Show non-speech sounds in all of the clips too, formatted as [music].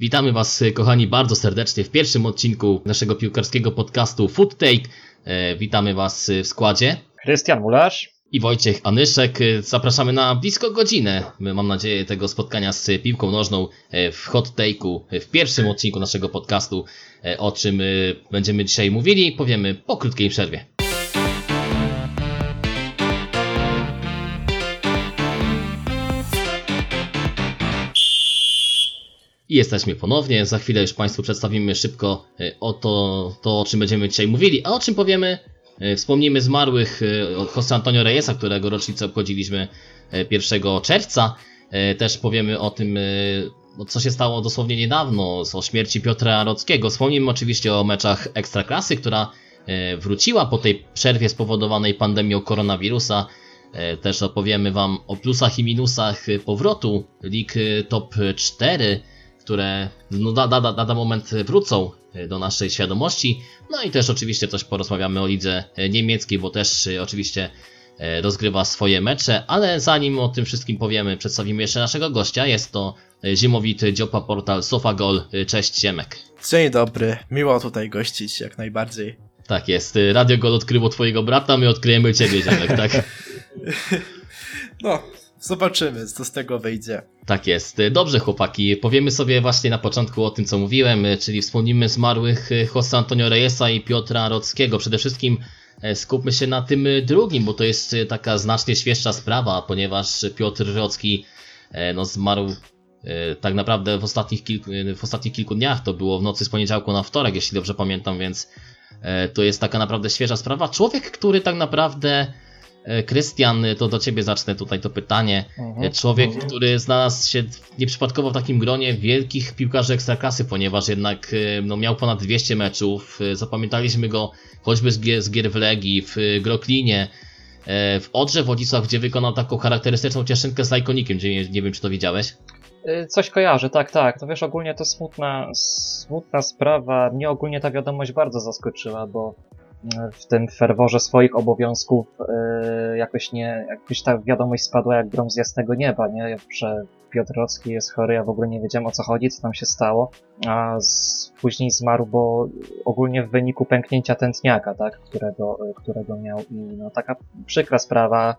Witamy Was, kochani, bardzo serdecznie w pierwszym odcinku naszego piłkarskiego podcastu Food Take. E, witamy Was w składzie. Krystian Mularz. I Wojciech Anyszek. E, zapraszamy na blisko godzinę, mam nadzieję, tego spotkania z piłką nożną e, w Hot Take'u, w pierwszym odcinku naszego podcastu, e, o czym e, będziemy dzisiaj mówili, powiemy po krótkiej przerwie. I jesteśmy ponownie. Za chwilę już Państwu przedstawimy szybko e, o to, to, o czym będziemy dzisiaj mówili, a o czym powiemy. e, Wspomnimy zmarłych e, Jose Antonio Reyesa, którego rocznicę obchodziliśmy e, 1 czerwca. Też powiemy o tym, co się stało dosłownie niedawno, o śmierci Piotra Rockiego. Wspomnimy oczywiście o meczach Ekstraklasy, która wróciła po tej przerwie spowodowanej pandemią koronawirusa. Też opowiemy Wam o plusach i minusach powrotu lig top 4 które no, da, da, da, lada moment wrócą e, do naszej świadomości. No i też oczywiście coś porozmawiamy o lidze e, niemieckiej, bo też e, oczywiście rozgrywa swoje mecze, ale zanim o tym wszystkim powiemy, przedstawimy jeszcze naszego gościa. Jest to zimowity dziopa portal Sofagol. Cześć Ziemek. Dzień dobry, miło tutaj gościć jak najbardziej. Tak jest, Radio Gol odkryło twojego brata, my odkryjemy ciebie Ziemek, tak? [laughs] [laughs] No, zobaczymy, co z tego wyjdzie. Tak jest. Dobrze, chłopaki. Powiemy sobie właśnie na początku o tym, co mówiłem, czyli wspomnimy zmarłych Jose Antonio Reyesa i Piotra Rockiego. Przede wszystkim e, skupmy się na tym drugim, bo to jest e, taka znacznie świeższa sprawa, ponieważ Piotr Rocki e, no, zmarł e, tak naprawdę w ostatnich, kilku, w ostatnich kilku dniach. To było w nocy z poniedziałku na wtorek, jeśli dobrze pamiętam, więc e, to jest taka naprawdę świeża sprawa. Człowiek, który tak naprawdę. E, Krystian, to do ciebie zacznę tutaj to pytanie. Mhm. Człowiek, który znalazł się nieprzypadkowo w takim gronie wielkich piłkarzy ekstraklasy, ponieważ jednak e, no, miał ponad 200 meczów. E, Zapamiętaliśmy go choćby z gier, z gier w Legii, w e, Groklinie, e, w Odrze Wodzisław, gdzie wykonał taką charakterystyczną cieszynkę z Lajkonikiem, gdzie nie, wiem, czy to widziałeś. Coś kojarzę, tak, tak. To wiesz, ogólnie to smutna, smutna sprawa. Mnie ogólnie ta wiadomość bardzo zaskoczyła, bo w tym ferworze swoich obowiązków y, jakoś nie, jakoś ta wiadomość spadła jak grom z jasnego nieba, nie? Że Piotr Rocki jest chory, ja w ogóle nie wiedziałem o co chodzi, co tam się stało, a z, później zmarł, bo ogólnie w wyniku pęknięcia tętniaka, tak, którego, którego miał i no taka przykra sprawa,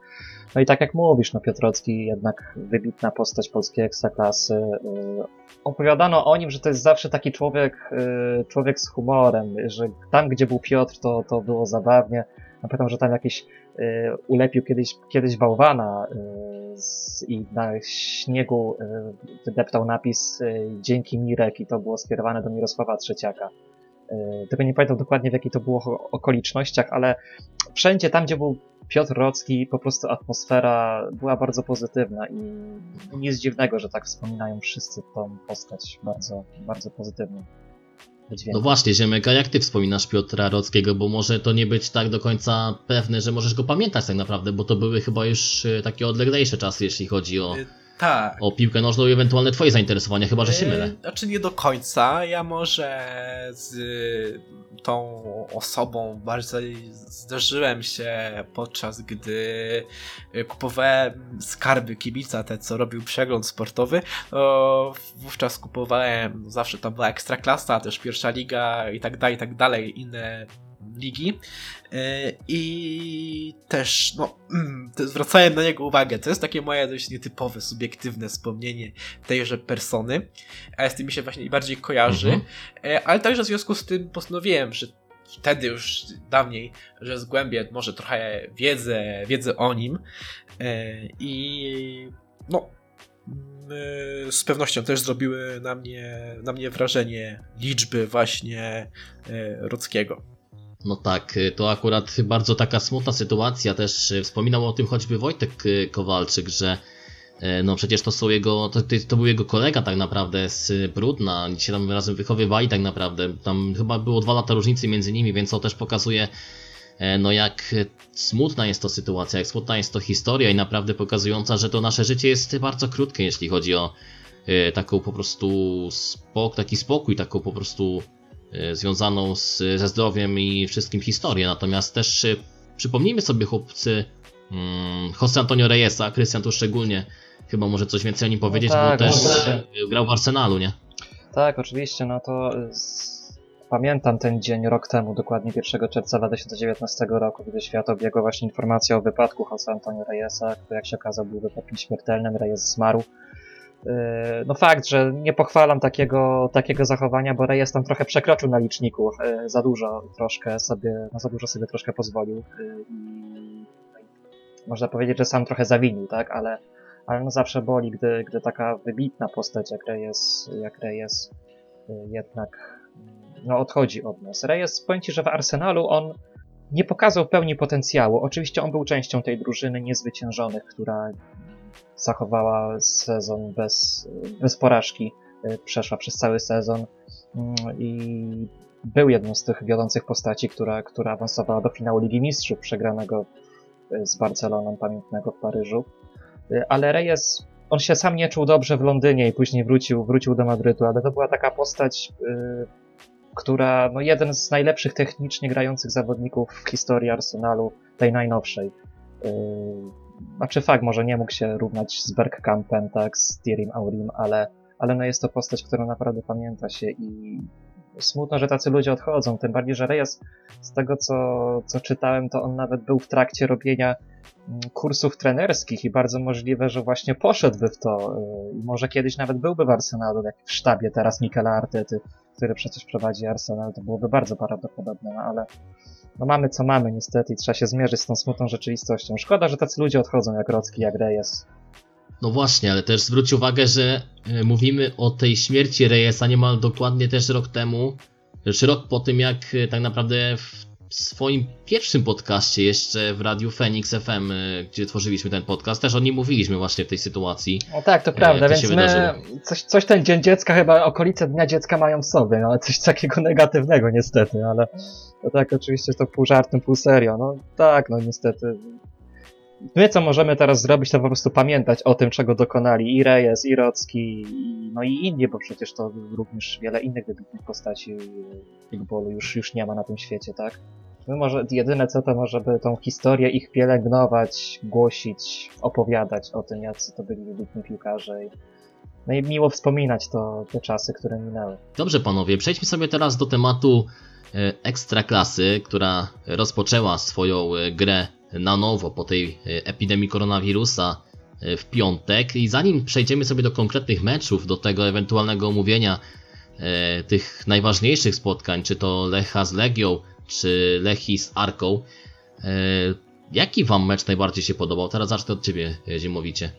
no i tak jak mówisz, no Piotrowski jednak wybitna postać polskiej ekstraklasy. Yy, opowiadano o nim, że to jest zawsze taki człowiek, yy, człowiek z humorem, że tam gdzie był Piotr to, to było zabawnie. Pamiętam, że tam jakiś yy, ulepił kiedyś, kiedyś bałwana i na śniegu wydeptał napis Dzięki Mirek i to było skierowane do Mirosława Trzeciaka. Tego nie pamiętam dokładnie w jakich to było okolicznościach, ale wszędzie tam, gdzie był Piotr Rocki, po prostu atmosfera była bardzo pozytywna i nic dziwnego, że tak wspominają wszyscy tą postać bardzo, bardzo pozytywnie. No właśnie, Ziemek, a jak ty wspominasz Piotra Rockiego, bo może to nie być tak do końca pewne, że możesz go pamiętać tak naprawdę, bo to były chyba już e, takie odleglejsze czasy, jeśli chodzi o, Y, Tak. o piłkę nożną i ewentualne twoje zainteresowania, chyba że się mylę. Y, Znaczy nie do końca. Ja może z y, tą osobą bardziej zderzyłem się podczas gdy y, kupowałem skarby kibica, te co robił przegląd sportowy. To wówczas kupowałem, zawsze tam była ekstraklasa, też pierwsza liga i tak dalej, i tak dalej, inne ligi. Y, I też, no, mm, zwracałem na niego uwagę. To jest takie moje dość nietypowe, subiektywne wspomnienie tejże persony, z tym mi się właśnie najbardziej kojarzy. Mhm. E, Ale także w związku z tym postanowiłem, że wtedy już dawniej, że zgłębię może trochę wiedzę, wiedzę o nim. E, I no. mm, e, Z pewnością też zrobiły na mnie, na mnie wrażenie liczby właśnie e, Rockiego. No tak, y, to akurat bardzo taka smutna sytuacja. Też y, wspominał o tym choćby Wojtek y, Kowalczyk, że no przecież to są jego, to, to- był jego kolega tak naprawdę z Brudna, oni się tam razem wychowywali tak naprawdę. Tam chyba było dwa lata różnicy między nimi, więc to też pokazuje e, no jak smutna jest to sytuacja, jak smutna jest to historia i naprawdę pokazująca, że to nasze życie jest bardzo krótkie, jeśli chodzi o y, taką po prostu spok, taki spokój, taką po prostu e, związaną z, ze zdrowiem i wszystkim historię. Natomiast też e, przypomnijmy sobie chłopcy mm, Jose Antonio Reyesa, Krystian tu szczególnie chyba może coś więcej o nim powiedzieć, tak, bo też oczywiście. e, grał w Arsenalu, nie? Tak, oczywiście, no to pamiętam ten dzień rok temu, dokładnie 1 czerwca 2019 roku, gdy świat obiegła właśnie informacja o wypadku Jose Antonio Reyesa, który jak się okazało był wypadkiem śmiertelnym, Reyes zmarł. Yy, No fakt, że nie pochwalam takiego, takiego zachowania, bo Reyes tam trochę przekroczył na liczniku, yy, za dużo troszkę sobie, no za dużo sobie troszkę pozwolił i można powiedzieć, że sam trochę zawinił, tak, ale, ale no zawsze boli, gdy, gdy taka wybitna postać jak Reyes, jak Reyes jednak no, odchodzi od nas. Reyes, powiem Ci, że w Arsenalu on nie pokazał pełni potencjału. Oczywiście on był częścią tej drużyny niezwyciężonych, która zachowała sezon bez, bez porażki, y, przeszła przez cały sezon mm, i był jedną z tych wiodących postaci, która, która awansowała do finału Ligi Mistrzów, przegranego y, z Barceloną pamiętnego w Paryżu. Y, Ale Reyes, on się sam nie czuł dobrze w Londynie i później wrócił, wrócił do Madrytu, ale to była taka postać, y, która, no jeden z najlepszych technicznie grających zawodników w historii Arsenalu, tej najnowszej. Y, Znaczy fakt, może nie mógł się równać z Bergkampem, tak, z Thierrym Aurim, ale, ale no jest to postać, którą naprawdę pamięta się i smutno, że tacy ludzie odchodzą, tym bardziej, że Reyes, z tego co, co czytałem, to on nawet był w trakcie robienia mm, kursów trenerskich i bardzo możliwe, że właśnie poszedłby w to y, i może kiedyś nawet byłby w Arsenalu, jak w sztabie teraz Mikela Artety, który przecież prowadzi Arsenal, to byłoby bardzo prawdopodobne, no ale no mamy co mamy niestety i trzeba się zmierzyć z tą smutną rzeczywistością. Szkoda, że tacy ludzie odchodzą jak Rocki, jak Reyes. No właśnie, ale też zwróć uwagę, że e, mówimy o tej śmierci Reyesa niemal dokładnie też rok temu, też rok po tym jak e, tak naprawdę w swoim pierwszym podcaście jeszcze w Radiu Phoenix FM, e, gdzie tworzyliśmy ten podcast, też o nim mówiliśmy właśnie w tej sytuacji. No tak, to E, prawda, więc my coś, coś ten Dzień Dziecka chyba okolice Dnia Dziecka mają w sobie, no ale coś takiego [laughs] negatywnego niestety, ale to tak oczywiście to pół żartem, pół serio, no tak, no niestety. My co możemy teraz zrobić, to po prostu pamiętać o tym, czego dokonali i Reyes, i Rocki, i, no i inni, bo przecież to również wiele innych wybitnych postaci Footballu już, już nie ma na tym świecie, tak? My może jedyne co to może by tą historię ich pielęgnować, głosić, opowiadać o tym, jacy to byli wybitni piłkarze. I, no i miło wspominać to, te czasy, które minęły. Dobrze panowie, przejdźmy sobie teraz do tematu e, Ekstraklasy, która rozpoczęła swoją e, grę na nowo po tej e, epidemii koronawirusa e, w piątek i zanim przejdziemy sobie do konkretnych meczów, do tego ewentualnego omówienia e, tych najważniejszych spotkań, czy to Lecha z Legią, czy Lechi z Arką, jaki wam mecz najbardziej się podobał? Teraz zacznę od ciebie, Ziemowicie.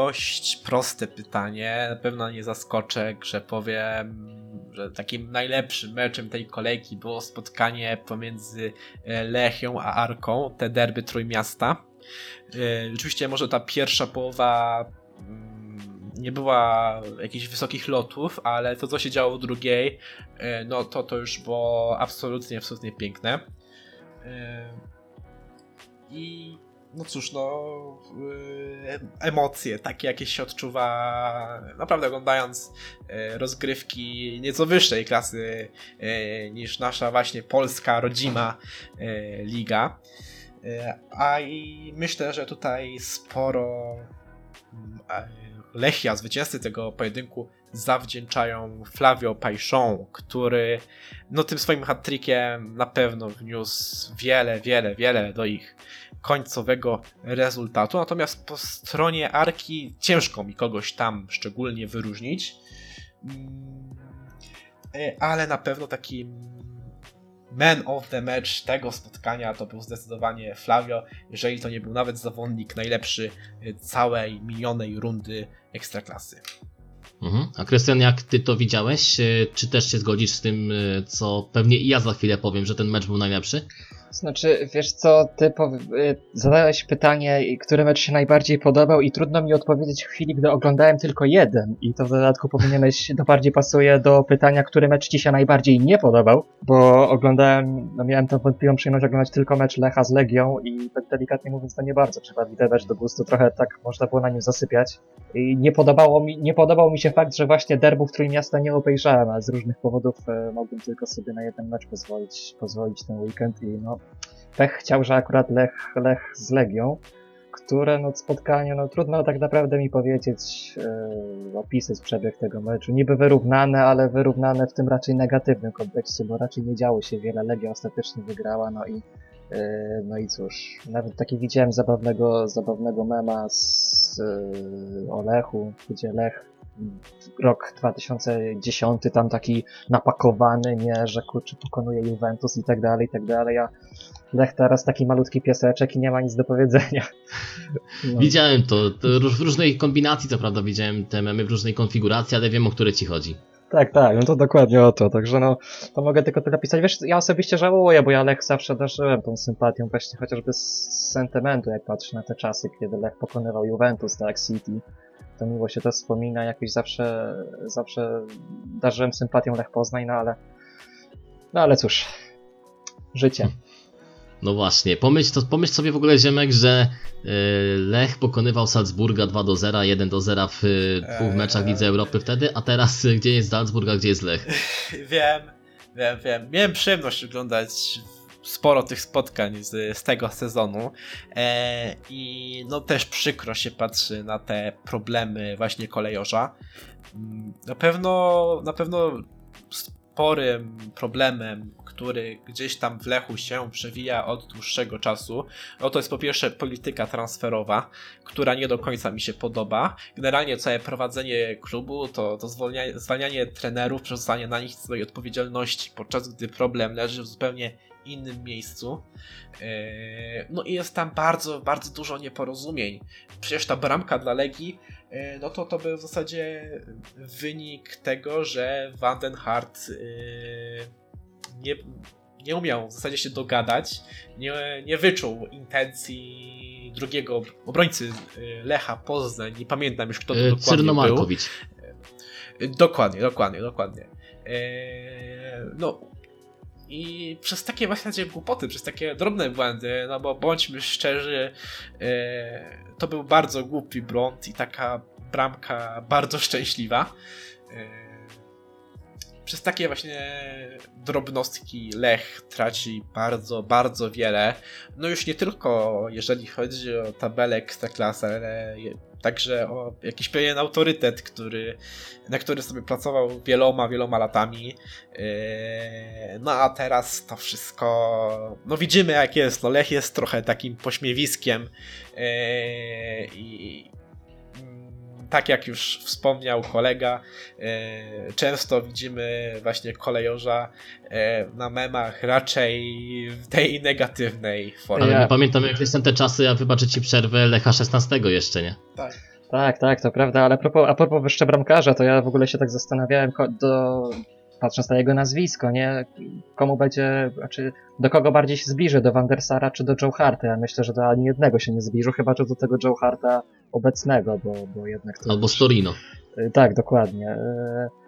Dość proste pytanie. Na pewno nie zaskoczę, że powiem, że takim najlepszym meczem tej kolejki było spotkanie pomiędzy e, Lechią a Arką, te derby Trójmiasta. E, Rzeczywiście może ta pierwsza połowa mm, nie była jakichś wysokich lotów, ale to co się działo w drugiej, e, no to to już było absolutnie, absolutnie piękne. E, I no cóż, no yy, emocje takie jakieś się odczuwa naprawdę oglądając yy, rozgrywki nieco wyższej klasy yy, niż nasza właśnie polska rodzima liga. A i myślę, że tutaj sporo Lechia, zwycięzcy tego pojedynku, zawdzięczają Flavio Pajszą, który no tym swoim hat-trickiem na pewno wniósł wiele, wiele, wiele do ich końcowego rezultatu. Natomiast po stronie Arki ciężko mi kogoś tam szczególnie wyróżnić. Mm, e, Ale na pewno takim man of the match tego spotkania to był zdecydowanie Flavio, jeżeli to nie był nawet zawodnik najlepszy e, całej minionej rundy ekstraklasy. Mhm. A Krystian, jak ty to widziałeś? E, Czy też się zgodzisz z tym, co pewnie i ja za chwilę powiem, że ten mecz był najlepszy? Znaczy, wiesz co, ty y, zadałeś pytanie, który mecz się najbardziej podobał i trudno mi odpowiedzieć w chwili, gdy oglądałem tylko jeden. I to w dodatku powinieneś, [laughs] to bardziej pasuje do pytania, który mecz ci się najbardziej nie podobał, bo oglądałem, no miałem tą wątpliwą przyjemność oglądać tylko mecz Lecha z Legią i tak delikatnie mówiąc to nie bardzo przypadł ten mecz do gustu, trochę tak można było na nim zasypiać. I nie podobało mi, nie podobał mi się fakt, że właśnie derbów Trójmiasta nie obejrzałem, ale z różnych powodów e, mogłem tylko sobie na jeden mecz pozwolić, pozwolić ten weekend i no pech chciał, że akurat Lech, Lech z Legią. które no, spotkanie, no trudno tak naprawdę mi powiedzieć, e, opisać przebieg tego meczu. Niby wyrównane, ale wyrównane w tym raczej negatywnym kontekście, bo raczej nie działo się wiele. Legia ostatecznie wygrała, no i e, no i cóż, nawet taki widziałem zabawnego, zabawnego mema z e, Olechu, gdzie Lech rok 2010 tam taki napakowany, nie, że kurczę pokonuje Juventus i tak dalej, i tak dalej, a Lech teraz taki malutki pieseczek i nie ma nic do powiedzenia. [laughs] No. Widziałem to, to w różnej kombinacji, co prawda widziałem te memy w różnej konfiguracji, ale wiem o które ci chodzi. Tak, tak, no to dokładnie o to, także no, to mogę tylko tyle pisać. Wiesz, ja osobiście żałuję, bo ja Lech zawsze darzyłem tą sympatią, właśnie chociażby z sentymentu, jak patrzę na te czasy, kiedy Lech pokonywał Juventus, tak, City, to miło się to wspomina, jakoś zawsze, zawsze darzyłem sympatią Lech Poznań, no ale, no ale cóż, życie. No właśnie, pomyśl, to, pomyśl sobie w ogóle Ziemek, że y, Lech pokonywał Salzburga 2 do 0, 1 do 0 w dwóch Eee. meczach Lidze Europy wtedy, a teraz y, gdzie jest Salzburg, a gdzie jest Lech? [laughs] Wiem, wiem, wiem. Miałem przyjemność oglądać sporo tych spotkań z, z tego sezonu e, i no też przykro się patrzy na te problemy właśnie kolejorza. Mm, Na pewno, na pewno sporym problemem, który gdzieś tam w Lechu się przewija od dłuższego czasu, no to jest po pierwsze polityka transferowa, która nie do końca mi się podoba. Generalnie całe prowadzenie klubu to, to zwolnia, zwalnianie trenerów, przerzucanie na nich swojej odpowiedzialności, podczas gdy problem leży w zupełnie innym miejscu. Eee, No i jest tam bardzo, bardzo dużo nieporozumień. Przecież ta bramka dla Legii, e, no to to był w zasadzie wynik tego, że Van den Hart e, nie, nie umiał w zasadzie się dogadać, nie, nie wyczuł intencji drugiego obrońcy e, Lecha Poznań, nie pamiętam już kto to dokładnie był. Dokładnie, dokładnie, dokładnie. No i przez takie właśnie głupoty, przez takie drobne błędy, no bo bądźmy szczerzy, eee, to był bardzo głupi błąd i taka bramka bardzo szczęśliwa. Eee, przez takie właśnie drobnostki Lech traci bardzo, bardzo wiele. No już nie tylko jeżeli chodzi o tabelę Ekstraklasy, ale także o jakiś pewien autorytet, który, na który sobie pracował wieloma, wieloma latami. Eee, No a teraz to wszystko, no widzimy jak jest, no Lech jest trochę takim pośmiewiskiem Eee, i tak jak już wspomniał kolega, e, często widzimy właśnie kolejorza e, na memach raczej w tej negatywnej formie. Ale Ja- pamiętam jak jestem te czasy, ja wybaczę ci przerwę Lecha 16 jeszcze, nie? Tak, tak, to prawda, ale a propos, a propos jeszcze bramkarza, to ja w ogóle się tak zastanawiałem, do, patrząc na jego nazwisko, nie? Komu będzie, znaczy, do kogo bardziej się zbliży, do Van der Sara czy do Joe Harta? Ja myślę, że do ani jednego się nie zbliżył, chyba że do tego Joe Harta obecnego, bo, bo jednak to... Albo Storino. Y, Tak, dokładnie. Y,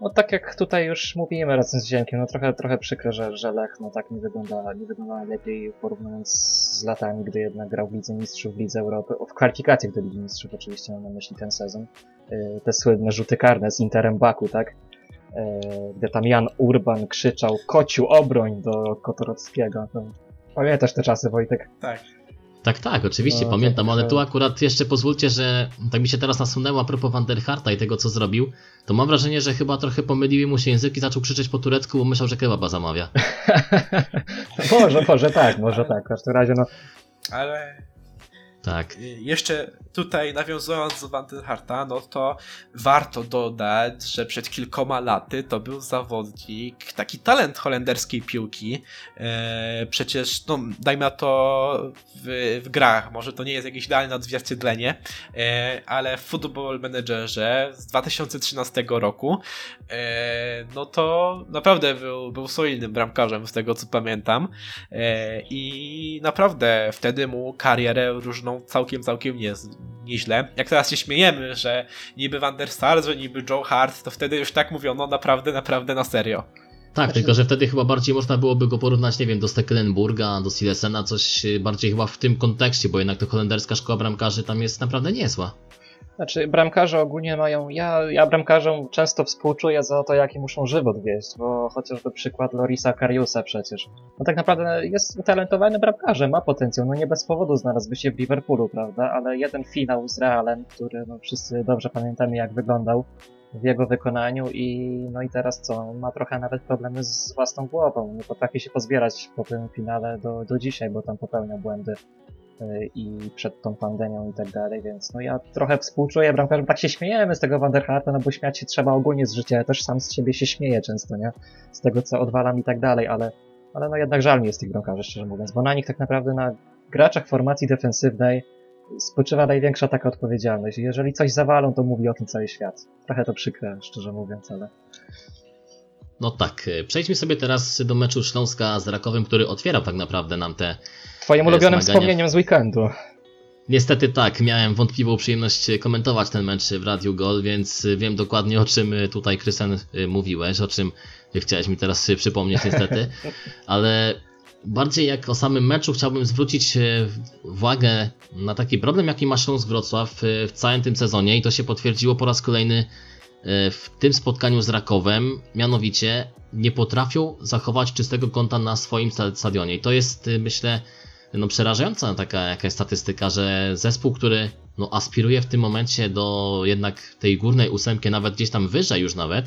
No tak jak tutaj już mówimy razem z Ziemkiem, no trochę, trochę przykro, że, że Lech no tak nie wygląda, nie wygląda lepiej porównując z latami, gdy jednak grał w Lidze Mistrzów, w Lidze Europy, o, w kwalifikacjach do Ligi Mistrzów oczywiście mam na myśli ten sezon. Y, Te słynne rzuty karne z Interem Baku, tak? Gdy tam Jan Urban krzyczał kociu obroń do Kotorowskiego. To pamiętasz te czasy, Wojtek? Tak. Tak, tak, oczywiście No, pamiętam, tak, ale tak. tu akurat jeszcze pozwólcie, że tak mi się teraz nasunęło a propos Van der Harta i tego co zrobił, to mam wrażenie, że chyba trochę pomyliły mu się języki, zaczął krzyczeć po turecku, bo myślał, że kebaba zamawia. [laughs] może, może tak, może tak. W każdym razie, no, Ale Tak. jeszcze tutaj nawiązując do Van den Harta, no to warto dodać, że przed kilkoma laty to był zawodnik, taki talent holenderskiej piłki. E, przecież, no, dajmy na to w, w grach, może to nie jest jakieś idealne odzwierciedlenie, e, ale w Football Managerze z 2013 roku, e, no to naprawdę był, był solidnym bramkarzem z tego co pamiętam. I naprawdę wtedy mu karierę różną całkiem, całkiem nie, nieźle. Jak teraz się śmiejemy, że niby Van der Sar, że niby Joe Hart, to wtedy już tak mówiono naprawdę, naprawdę na serio. Tak, tylko że wtedy chyba bardziej można byłoby go porównać, nie wiem, do Stekelenburga, do Silesena, coś y, bardziej chyba w tym kontekście, bo jednak to holenderska szkoła bramkarzy tam jest naprawdę niezła. Znaczy, bramkarze ogólnie mają. Ja, ja bramkarzom często współczuję za to, jaki muszą żywot wieść, bo chociażby przykład Lorisa Kariusa przecież. No tak naprawdę jest utalentowany bramkarzem, ma potencjał. No nie bez powodu znalazłby się w Liverpoolu, prawda? Ale jeden finał z Realem, który no, wszyscy dobrze pamiętamy, jak wyglądał w jego wykonaniu i no i teraz co? Ma trochę nawet problemy z własną głową. Nie potrafi się pozbierać po tym finale do, do dzisiaj, bo tam popełnia błędy i przed tą pandemią i tak dalej, więc no ja trochę współczuję bramkarzom, tak się śmiejemy z tego Vanderharta, no bo śmiać się trzeba ogólnie z życia, ja też sam z siebie się śmieję często, nie? Z tego, co odwalam i tak dalej, ale, ale no jednak żal mi jest tych bramkarzy, szczerze mówiąc, bo na nich tak naprawdę na graczach formacji defensywnej spoczywa największa taka odpowiedzialność. Jeżeli coś zawalą, to mówi o tym cały świat. Trochę to przykre, szczerze mówiąc, ale... No tak, e, przejdźmy sobie teraz do meczu Śląska z Rakowem, który otwierał tak naprawdę nam te Twoim ulubionym zmagania. wspomnieniem z weekendu. Niestety tak, miałem wątpliwą przyjemność komentować ten mecz w Radiu Gol, więc wiem dokładnie o czym tutaj Krystian y, mówiłeś, o czym chciałeś mi teraz przypomnieć niestety, [laughs] ale bardziej jak o samym meczu chciałbym zwrócić y, uwagę na taki problem jaki ma Śląsk Wrocław y, w całym tym sezonie i to się potwierdziło po raz kolejny w tym spotkaniu z Rakowem, mianowicie nie potrafią zachować czystego konta na swoim sta- stadionie i to jest myślę no przerażająca taka jakaś statystyka, że zespół, który no, aspiruje w tym momencie do jednak tej górnej ósemki, nawet gdzieś tam wyżej już nawet,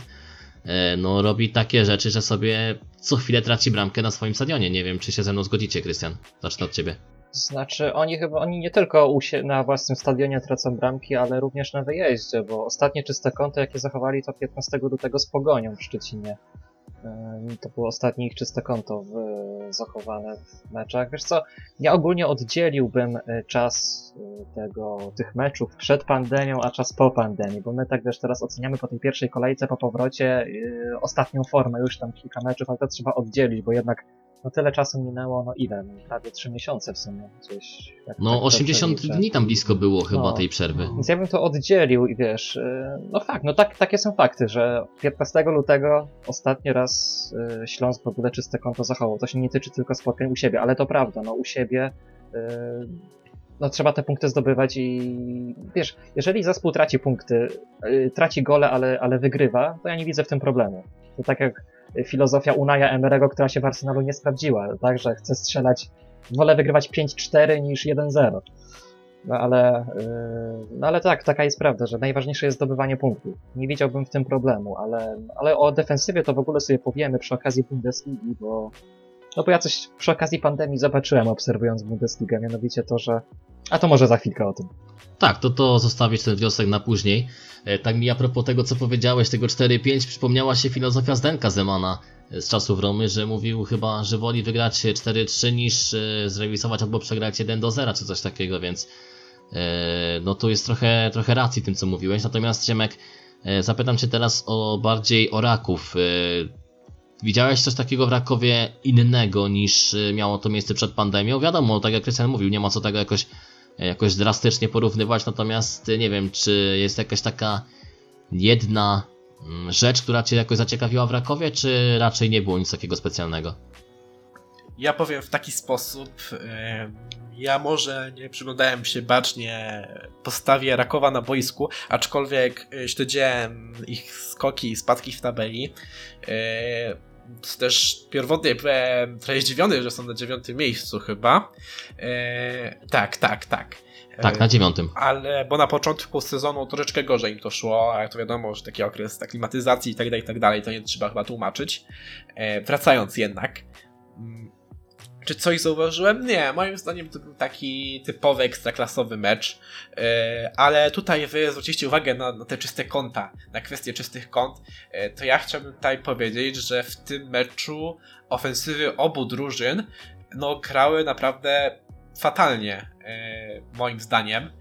e, no robi takie rzeczy, że sobie co chwilę traci bramkę na swoim stadionie. Nie wiem, czy się ze mną zgodzicie, Krystian. Zacznę od ciebie. Znaczy, oni chyba, oni nie tylko na własnym stadionie tracą bramki, ale również na wyjeździe, bo ostatnie czyste konto, jakie zachowali, to 15 lutego z Pogonią w Szczecinie. Ym, To było ostatnie ich czyste konto w, zachowane w meczach. Wiesz co, ja ogólnie oddzieliłbym y, czas y, tego, tych meczów przed pandemią, a czas po pandemii, bo my tak wiesz, teraz oceniamy po tej pierwszej kolejce, po powrocie y, ostatnią formę, już tam kilka meczów, ale to trzeba oddzielić, bo jednak no tyle czasu minęło, no ile? No, prawie 3 miesiące w sumie gdzieś. tak No to 80 przeliczę. dni tam blisko było chyba No. tej przerwy. Więc ja bym to oddzielił i wiesz, y, no fakt, no tak, takie są fakty, że 15 lutego ostatni raz y, Śląsk w ogóle czyste konto zachował. To się nie tyczy tylko spotkań u siebie, ale to prawda, no u siebie y, no trzeba te punkty zdobywać i wiesz, jeżeli zespół traci punkty, traci gole, ale, ale wygrywa, to ja nie widzę w tym problemu. To tak jak filozofia Unaja Emerego, która się w Arsenalu nie sprawdziła, tak, że chce strzelać, wolę wygrywać 5-4 niż 1-0. No ale, yy, no ale tak, taka jest prawda, że najważniejsze jest zdobywanie punktów. Nie widziałbym w tym problemu, ale, ale o defensywie to w ogóle sobie powiemy przy okazji Bundesligi, bo no bo ja coś przy okazji pandemii zobaczyłem obserwując Bundesligę, mianowicie to, że a to może za chwilkę o tym. Tak, to to zostawić ten wniosek na później. E, Tak mi a propos tego, co powiedziałeś, tego 4-5, przypomniała się filozofia Zdenka Zemana e, z czasów Romy, że mówił chyba, że woli wygrać 4-3 niż e, zremisować albo przegrać 1-0 czy coś takiego, więc no tu jest trochę, trochę racji tym, co mówiłeś. Natomiast Ciemek, zapytam Cię teraz o bardziej o Raków. E, Widziałeś coś takiego w Rakowie innego niż e, miało to miejsce przed pandemią? Wiadomo, tak jak Krystian mówił, nie ma co tego jakoś jakoś drastycznie porównywać, natomiast y, nie wiem, czy jest jakaś taka jedna mm, rzecz, która Cię jakoś zaciekawiła w Rakowie, czy raczej nie było nic takiego specjalnego? Ja powiem w taki sposób. em, Ja może nie przyglądałem się bacznie postawie Rakowa na boisku, aczkolwiek e, śledziłem ich skoki i spadki w tabeli. E, Też pierwotnie trochę zdziwiony, że są na dziewiątym miejscu chyba. E, Tak, tak, tak. E, Tak, na dziewiątym. ale bo na początku sezonu troszeczkę gorzej im to szło, a jak to wiadomo, że taki okres aklimatyzacji i tak dalej, i tak dalej, to nie trzeba chyba tłumaczyć. E, wracając jednak, mm, czy coś zauważyłem? Nie, moim zdaniem to był taki typowy ekstraklasowy mecz, e, ale tutaj wy zwróciliście uwagę na, na te czyste konta, na kwestię czystych kont, e, to ja chciałbym tutaj powiedzieć, że w tym meczu ofensywy obu drużyn no grały naprawdę fatalnie, e, moim zdaniem.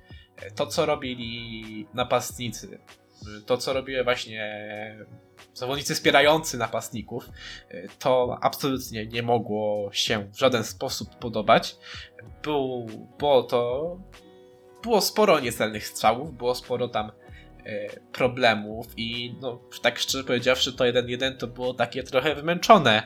To, co robili napastnicy, to, co robiły właśnie zawodnicy wspierający napastników, e, to absolutnie nie mogło się w żaden sposób podobać. Był, było to. Było sporo niecelnych strzałów, było sporo tam e, problemów i no, tak szczerze powiedziawszy, to 1-1 to było takie trochę wymęczone.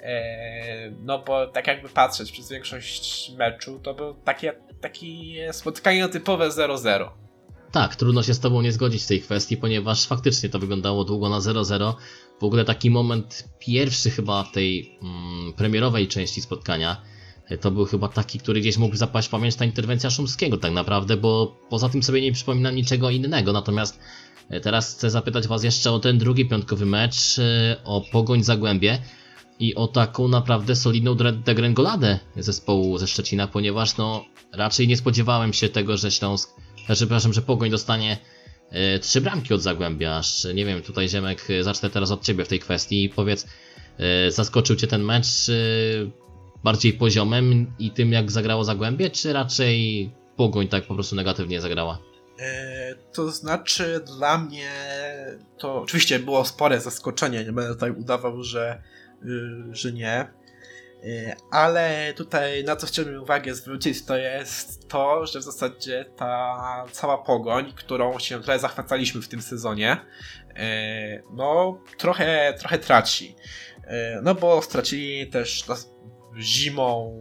E, No bo tak jakby patrzeć przez większość meczu, to było takie, takie spotkanie typowe 0-0. Tak, trudno się z Tobą nie zgodzić w tej kwestii, ponieważ faktycznie to wyglądało długo na 0-0. W ogóle taki moment pierwszy chyba w tej mm, premierowej części spotkania, e, to był chyba taki, który gdzieś mógł zapaść w pamięć ta interwencja Szumskiego tak naprawdę, bo poza tym sobie nie przypominam niczego innego. Natomiast e, teraz chcę zapytać Was jeszcze o ten drugi piątkowy mecz, e, o Pogoń Zagłębie i o taką naprawdę solidną degrengoladę zespołu ze Szczecina, ponieważ no raczej nie spodziewałem się tego, że Śląsk, że, przepraszam, że Pogoń dostanie e, trzy bramki od Zagłębia, aż nie wiem, tutaj Ziemek, e, zacznę teraz od Ciebie w tej kwestii i powiedz, e, zaskoczył Cię ten mecz bardziej poziomem i tym jak zagrało Zagłębie, czy raczej Pogoń tak po prostu negatywnie zagrała? To znaczy, dla mnie to oczywiście było spore zaskoczenie. Nie będę tutaj udawał, że, y, że nie. E, Ale tutaj na co chciałbym uwagę zwrócić, to jest to, że w zasadzie ta cała pogoń, którą się trochę zachwycaliśmy w tym sezonie, e, no trochę, trochę traci. E, No bo stracili też zimą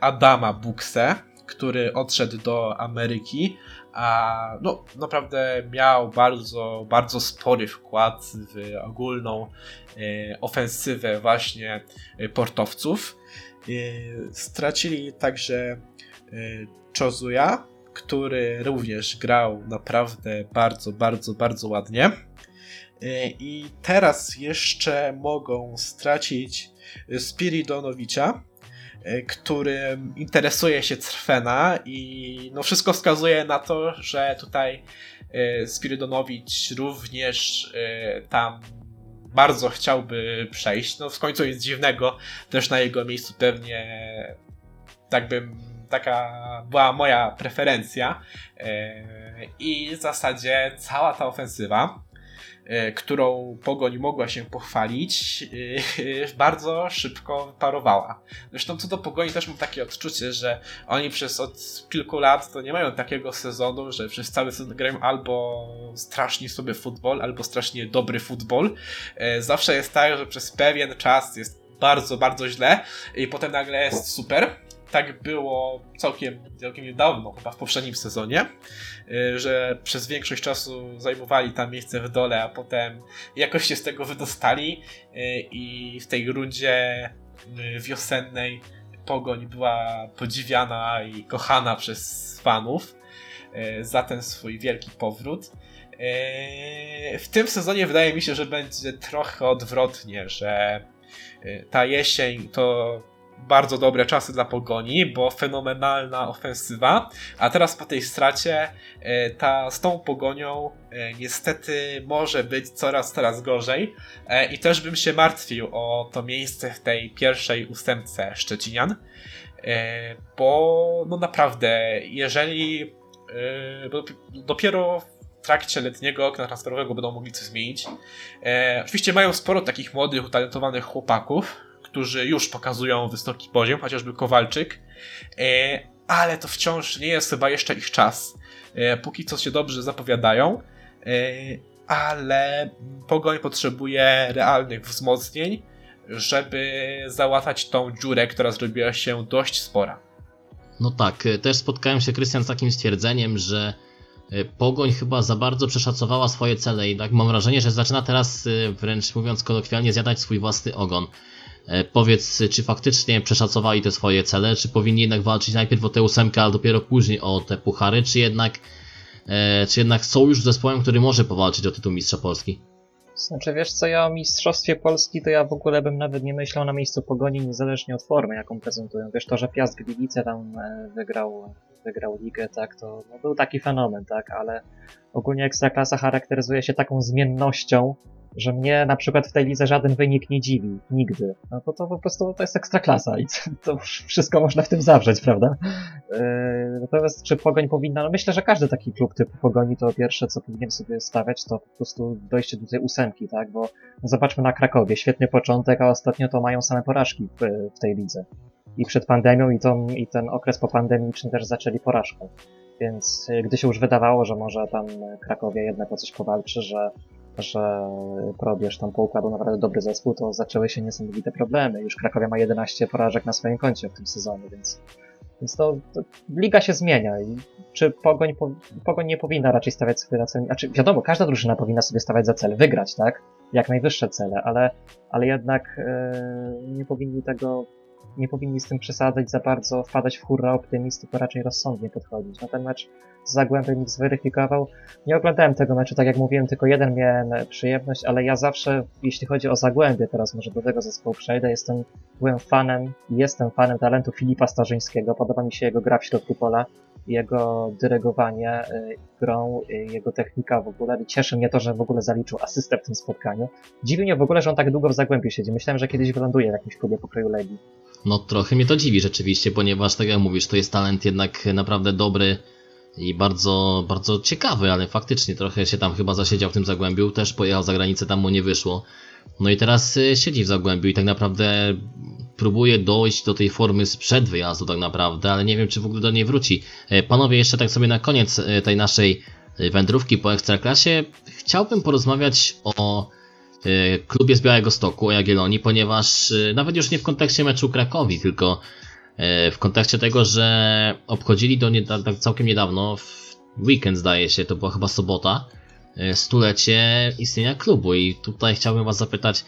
Adama Buksę, który odszedł do Ameryki, a no naprawdę miał bardzo, bardzo spory wkład w ogólną e, ofensywę właśnie e, portowców. E, stracili także Chozuya, który również grał naprawdę bardzo, bardzo, bardzo ładnie. I teraz jeszcze mogą stracić Spiridonowicza, e, którym interesuje się Crfena i no wszystko wskazuje na to, że tutaj e, Spiridonowicz również e, tam bardzo chciałby przejść. No w końcu nic dziwnego, też na jego miejscu pewnie tak bym, taka była moja preferencja i w zasadzie cała ta ofensywa którą Pogoń mogła się pochwalić, e, [laughs] bardzo szybko wyparowała. Zresztą co do Pogoni też mam takie odczucie, że oni przez od kilku lat to nie mają takiego sezonu, że przez cały sezon grają albo strasznie sobie futbol, albo strasznie dobry futbol. E, Zawsze jest tak, że przez pewien czas jest bardzo, bardzo źle i potem nagle jest super. Tak było całkiem, całkiem niedawno, chyba w poprzednim sezonie, y, że przez większość czasu zajmowali tam miejsce w dole, a potem jakoś się z tego wydostali y, i w tej rundzie y, wiosennej Pogoń była podziwiana i kochana przez fanów za ten swój wielki powrót. W tym sezonie wydaje mi się, że będzie trochę odwrotnie, że ta jesień to bardzo dobre czasy dla Pogoni, bo fenomenalna ofensywa, a teraz po tej stracie e, ta, z tą Pogonią e, niestety może być coraz, coraz gorzej e, i też bym się martwił o to miejsce w tej pierwszej ósemce Szczecinian, bo no naprawdę, jeżeli dopiero w trakcie letniego okna transferowego będą mogli coś zmienić. Oczywiście mają sporo takich młodych, utalentowanych chłopaków, którzy już pokazują wysoki poziom, chociażby Kowalczyk, e, ale to wciąż nie jest chyba jeszcze ich czas. E, póki co się dobrze zapowiadają, e, ale Pogoń potrzebuje realnych wzmocnień, żeby załatać tą dziurę, która zrobiła się dość spora. No tak, też spotkałem się, Krystian, z takim stwierdzeniem, że Pogoń chyba za bardzo przeszacowała swoje cele i tak mam wrażenie, że zaczyna teraz, wręcz mówiąc kolokwialnie, zjadać swój własny ogon. E, Powiedz, czy faktycznie przeszacowali te swoje cele, czy powinni jednak walczyć najpierw o tę ósemkę, a dopiero później o te puchary, czy jednak, e, czy jednak są już zespołem, który może powalczyć o tytuł Mistrza Polski? Znaczy, wiesz co, ja o Mistrzostwie Polski to ja w ogóle bym nawet nie myślał na miejscu Pogoni, niezależnie od formy, jaką prezentują. Wiesz, to, że Piast Gliwice tam e, wygrał, wygrał ligę, tak, to no, był taki fenomen, tak, ale ogólnie Ekstraklasa charakteryzuje się taką zmiennością, że mnie na przykład w tej lidze żaden wynik nie dziwi, nigdy. No to to po prostu to jest Ekstraklasa i [laughs] to wszystko można w tym zawrzeć, prawda? Yy, Natomiast czy Pogoń powinna, no myślę, że każdy taki klub typu Pogoni to pierwsze, co powinien sobie stawiać, to po prostu dojście do tej ósemki, tak? Bo no zobaczmy na Krakowie, świetny początek, a ostatnio to mają same porażki w, w tej lidze. I przed pandemią, i, tą, i ten okres popandemiczny też zaczęli porażką. Więc y, gdy się już wydawało, że może tam Krakowie jednak o coś powalczy, że, że Probierz tam poukładał naprawdę dobry zespół, to zaczęły się niesamowite problemy. Już Krakowia ma 11 porażek na swoim koncie w tym sezonie, więc Więc to, to liga się zmienia i czy Pogoń, po, Pogoń nie powinna raczej stawiać sobie na cel, znaczy wiadomo, każda drużyna powinna sobie stawiać za cel wygrać, tak? Jak najwyższe cele, ale, ale jednak e, nie powinni tego, nie powinni z tym przesadzać za bardzo, wpadać w hurra optymizm, tylko raczej rozsądnie podchodzić. Na ten mecz z Zagłębiem ich zweryfikował. Nie oglądałem tego meczu, tak jak mówiłem, tylko jeden miałem przyjemność, ale ja zawsze, jeśli chodzi o Zagłębie, teraz może do tego zespołu przejdę, jestem, byłem fanem i jestem fanem talentu Filipa Starzyńskiego. Podoba mi się jego gra w środku pola, jego dyrygowanie y, grą, y, jego technika w ogóle i cieszy mnie to, że w ogóle zaliczył asystę w tym spotkaniu. Dziwi mnie w ogóle, że on tak długo w Zagłębiu siedzi. Myślałem, że kiedyś wyląduje w jakimś klubie pokroju Legii. No trochę mnie to dziwi rzeczywiście, ponieważ tak jak mówisz, to jest talent jednak naprawdę dobry i bardzo, bardzo ciekawy, ale faktycznie trochę się tam chyba zasiedział w tym Zagłębiu, też pojechał za granicę, tam mu nie wyszło. No i teraz y, siedzi w Zagłębiu i tak naprawdę próbuje dojść do tej formy sprzed wyjazdu tak naprawdę, ale nie wiem czy w ogóle do niej wróci. E, Panowie, jeszcze tak sobie na koniec e, tej naszej e, wędrówki po Ekstraklasie chciałbym porozmawiać o e, klubie z Białego Stoku, o Jagiellonii, ponieważ e, nawet już nie w kontekście meczu Krakowi, tylko e, w kontekście tego, że obchodzili do nie, tak całkiem niedawno, w weekend zdaje się, to była chyba sobota, stulecie istnienia klubu. I tutaj chciałbym Was zapytać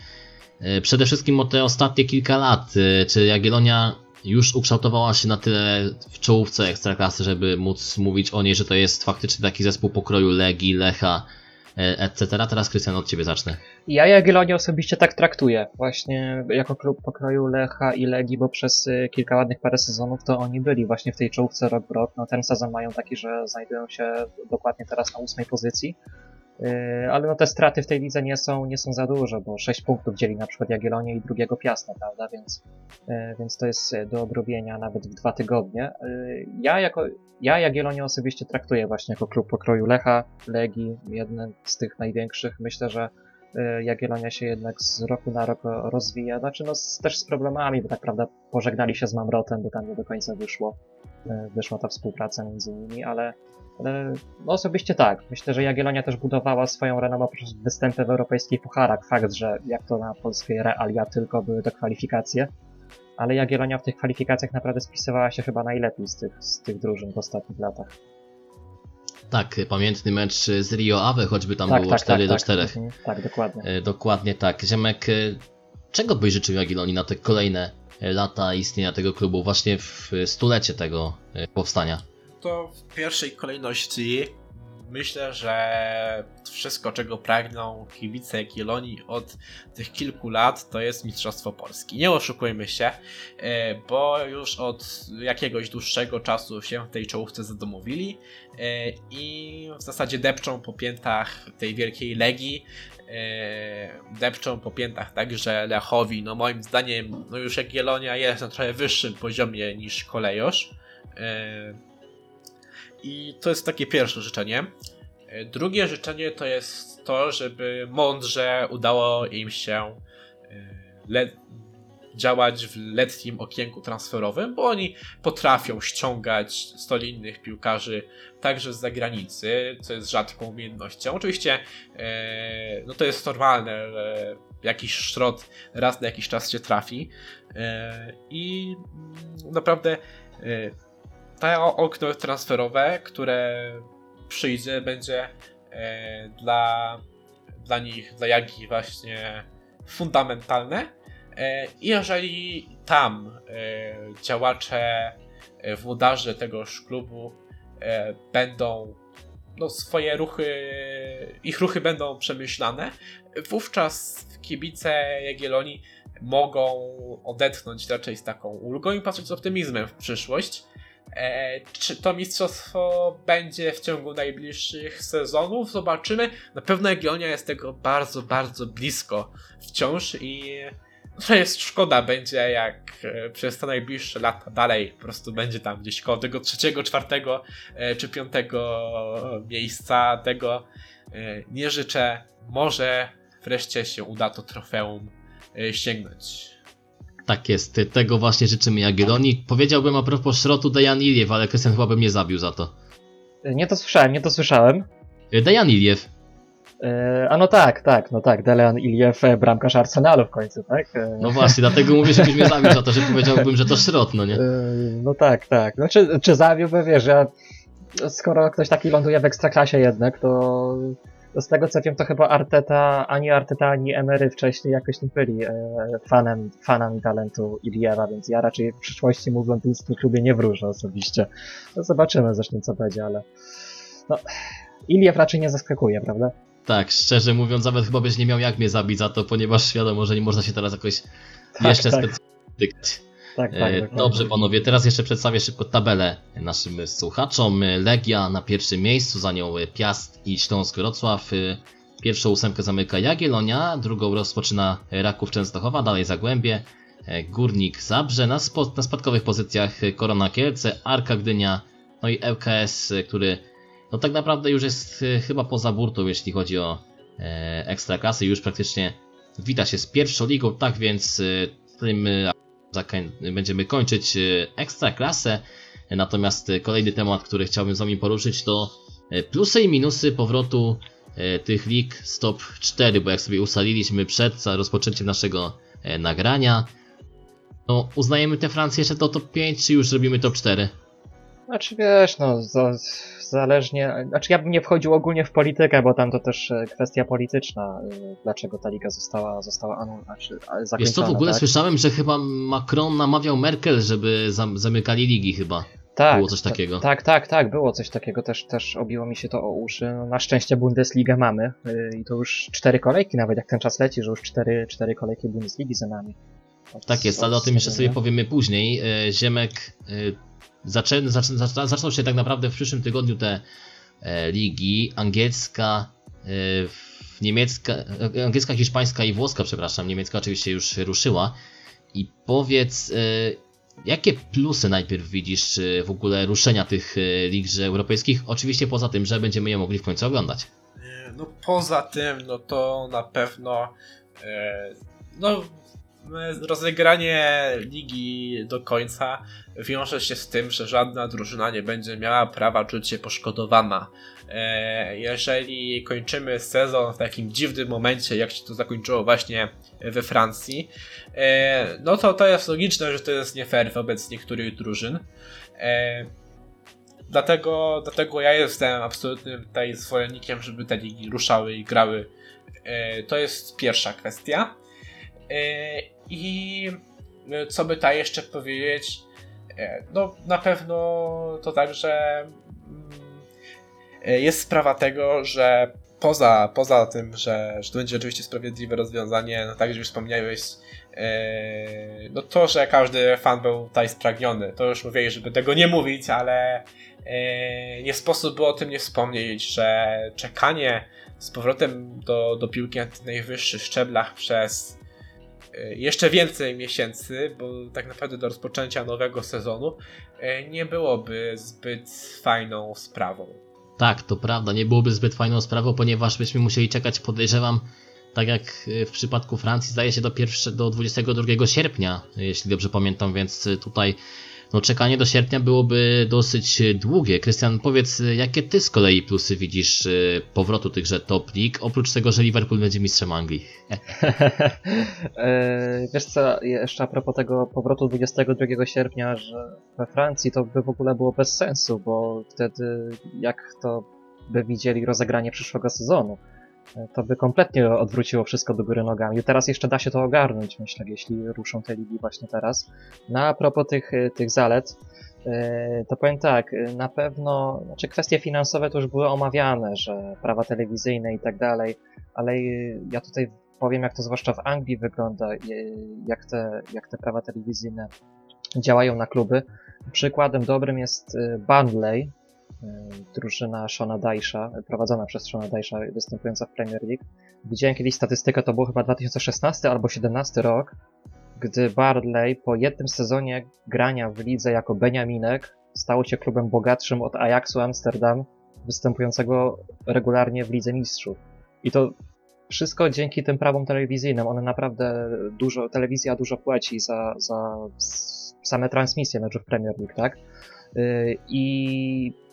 przede wszystkim o te ostatnie kilka lat, czy Jagiellonia już ukształtowała się na tyle w czołówce Ekstraklasy, żeby móc mówić o niej, że to jest faktycznie taki zespół pokroju Legii, Lecha, etc. Teraz Krystian od Ciebie zacznę. Ja Jagiellonię osobiście tak traktuję, właśnie jako klub pokroju Lecha i Legii, bo przez y, kilka ładnych parę sezonów to oni byli właśnie w tej czołówce rok w rok. No ten sezon mają taki, że znajdują się dokładnie teraz na ósmej pozycji. Y, Ale no te straty w tej lidze nie są, nie są za duże, bo 6 punktów dzieli na przykład Jagiellonię i drugiego Piasta, prawda, więc, y, więc to jest do odrobienia nawet w dwa tygodnie. Y, Ja jako, ja Jagiellonię osobiście traktuję właśnie jako klub pokroju Lecha, Legii, jeden z tych największych. Myślę, że Jagiellonia się jednak z roku na rok rozwija, znaczy no też z problemami, bo tak prawda pożegnali się z Mamrotem, bo tam nie do końca wyszło, wyszła ta współpraca między nimi, ale no osobiście tak, myślę, że Jagiellonia też budowała swoją renomę poprzez występy w europejskich pucharach, fakt, że jak to na polskiej realia tylko były to kwalifikacje, ale Jagiellonia w tych kwalifikacjach naprawdę spisywała się chyba najlepiej z tych, z tych drużyn w ostatnich latach. Tak, pamiętny mecz z Rio Ave, choćby tam tak, było tak, 4 tak, do tak. 4. Mhm, tak, dokładnie. E, Dokładnie tak. Ziemek, e, czego byś życzył Jagiellonii na te kolejne e, lata istnienia tego klubu, właśnie w stulecie tego e, powstania? To w pierwszej kolejności myślę, że wszystko, czego pragną kibice Jagiellonii od tych kilku lat, to jest Mistrzostwo Polski. Nie oszukujmy się, e, bo już od jakiegoś dłuższego czasu się w tej czołówce zadomowili e, i w zasadzie depczą po piętach tej wielkiej Legii, e, depczą po piętach także Lechowi. No moim zdaniem, no już Jagiellonia jest na trochę wyższym poziomie niż Kolejosz. I to jest takie pierwsze życzenie. E, Drugie życzenie to jest to, żeby mądrze udało im się e, działać w letnim okienku transferowym, bo oni potrafią ściągać solidnych piłkarzy także z zagranicy, co jest rzadką umiejętnością. Oczywiście e, no to jest normalne, że jakiś szrot raz na jakiś czas się trafi i mm, naprawdę e, to okno transferowe, które przyjdzie, będzie e, dla, dla nich, dla Jagi właśnie fundamentalne. E, I jeżeli tam e, działacze, włodarze tegoż klubu będą no, swoje ruchy, ich ruchy będą przemyślane, wówczas kibice Jagiellonii mogą odetchnąć raczej z taką ulgą i patrzeć z optymizmem w przyszłość. E, czy to mistrzostwo będzie w ciągu najbliższych sezonów? Zobaczymy. Na pewno Jagiellonia jest tego bardzo, bardzo blisko wciąż i to jest szkoda będzie jak e, przez te najbliższe lata dalej po prostu będzie tam gdzieś koło tego trzeciego, czwartego e, czy piątego miejsca tego nie życzę. Może wreszcie się uda to trofeum sięgnąć. Tak jest, tego właśnie życzymy Jagiellonii. Powiedziałbym a propos szrotu Dejan Iliew, ale Krystian chyba by mnie zabił za to. Nie to słyszałem, nie to słyszałem. E, Dejan Iliew, E, a no tak, tak, no tak, Deleon Iliew, e, bramkarz Arsenalu w końcu, tak? E, No właśnie, dlatego mówię, żebyś mnie zabił za to, że powiedziałbym, że to szrot, no nie? e, no tak, tak. No czy, czy zawiłby, wiesz, ja, skoro ktoś taki ląduje w Ekstraklasie jednak, to, to z tego co wiem, to chyba Arteta, ani Arteta, ani Emery wcześniej jakoś nie byli e, fanem, fanami talentu Iliewa, więc ja raczej w przyszłości mu w londyńskim klubie nie wróżę osobiście. No zobaczymy zresztą co będzie, ale no, Iliew raczej nie zaskakuje, prawda? Tak, szczerze mówiąc, nawet chyba byś nie miał jak mnie zabić za to, ponieważ wiadomo, że nie można się teraz jakoś jeszcze tak. specjalnie. Tak, tak. E, dokładnie. Dobrze panowie, teraz jeszcze przedstawię szybko tabelę naszym słuchaczom. Legia na pierwszym miejscu, za nią Piast i Śląsk Wrocław. Pierwszą ósemkę zamyka Jagiellonia, drugą rozpoczyna Raków Częstochowa, dalej Zagłębie, e, Górnik Zabrze, na, spo, na spadkowych pozycjach Korona Kielce, Arka Gdynia, no i ЛKS, e, który no tak naprawdę już jest e, chyba poza burtą, jeśli chodzi o ekstraklasy, już praktycznie wita się z pierwszą ligą, tak więc tym będziemy kończyć e, ekstraklasę. Natomiast e, kolejny temat, który chciałbym z Wami poruszyć, to e, plusy i minusy powrotu tych lig z top 4, bo jak sobie ustaliliśmy przed rozpoczęciem naszego nagrania, no uznajemy tę Francję jeszcze do top 5, czy już robimy top 4? Znaczy wiesz, no zależnie, znaczy ja bym nie wchodził ogólnie w politykę, bo tam to też e, kwestia polityczna, e, dlaczego ta liga została, została znaczy, a, Wiesz zakończona, co, w ogóle tak? słyszałem, że chyba Macron namawiał Merkel, żeby zam- zamykali ligi chyba. tak, było coś takiego. Tak, tak, tak, było coś takiego, też, też obiło mi się to o uszy. No, na szczęście Bundesligę mamy e, i to już cztery kolejki nawet, jak ten czas leci, że już cztery, cztery kolejki Bundesligi za nami. Od- Tak jest, ale o tym jeszcze sobie powiemy później. Ziemek, zaczę, zaczę, zaczę, zaczną się tak naprawdę w przyszłym tygodniu te e, ligi. Angielska, e, niemiecka, e, angielska, hiszpańska i włoska, przepraszam. Niemiecka oczywiście już ruszyła. I powiedz, e, jakie plusy najpierw widzisz e, w ogóle ruszenia tych e, lig że europejskich? Oczywiście poza tym, że będziemy je mogli w końcu oglądać. No poza tym, no to na pewno no rozegranie ligi do końca wiąże się z tym, że żadna drużyna nie będzie miała prawa czuć się poszkodowana. E, Jeżeli kończymy sezon w takim dziwnym momencie, jak się to zakończyło właśnie we Francji, e, no to to jest logiczne, że to jest nie fair wobec niektórych drużyn. E, Dlatego, dlatego ja jestem absolutnym tutaj zwolennikiem, żeby te ligi ruszały i grały. To jest pierwsza kwestia. I e, co by tutaj jeszcze powiedzieć? E, No, na pewno to tak, że mm, e, jest sprawa tego, że poza, poza tym, że, że to będzie oczywiście sprawiedliwe rozwiązanie, no tak jak już wspomniałeś, no to, że każdy fan był tutaj spragniony. To już mówię, żeby tego nie mówić, ale nie sposób było o tym nie wspomnieć, że czekanie z powrotem do, do piłki na tych najwyższych szczeblach przez jeszcze więcej miesięcy, bo tak naprawdę do rozpoczęcia nowego sezonu e, nie byłoby zbyt fajną sprawą. Tak, to prawda, nie byłoby zbyt fajną sprawą, ponieważ byśmy musieli czekać, podejrzewam, tak jak y, w przypadku Francji, zdaje się do, pierwsze, do 22 sierpnia, jeśli dobrze pamiętam, więc tutaj no, czekanie do sierpnia byłoby dosyć y, długie. Krystian, powiedz, y, jakie ty z kolei plusy widzisz y, powrotu tychże top league, oprócz tego, że Liverpool będzie mistrzem Anglii? [laughs] E, Wiesz co, jeszcze a propos tego powrotu 22 sierpnia, że we Francji to by w ogóle było bez sensu, bo wtedy jak to by widzieli rozegranie przyszłego sezonu, e, to by kompletnie odwróciło wszystko do góry nogami. Teraz jeszcze da się to ogarnąć, myślę, jeśli ruszą te ligi właśnie teraz. No a propos tych, e, tych zalet, e, to powiem tak, e, na pewno, znaczy kwestie finansowe to już były omawiane, że prawa telewizyjne i tak dalej, ale ja tutaj powiem, jak to zwłaszcza w Anglii wygląda, jak te, jak te prawa telewizyjne działają na kluby. Przykładem dobrym jest y, Burnley, y, drużyna Shona Dyche'a, prowadzona przez Shona Dyche'a, występująca w Premier League. Widziałem kiedyś statystykę, to był chyba 2016 albo 2017 rok, gdy Burnley po jednym sezonie grania w lidze jako Beniaminek stało się klubem bogatszym od Ajaxu Amsterdam, występującego regularnie w Lidze Mistrzów. I to wszystko dzięki tym prawom telewizyjnym. One naprawdę dużo, telewizja dużo płaci za, za same transmisje meczów Premier League, tak? Yy, I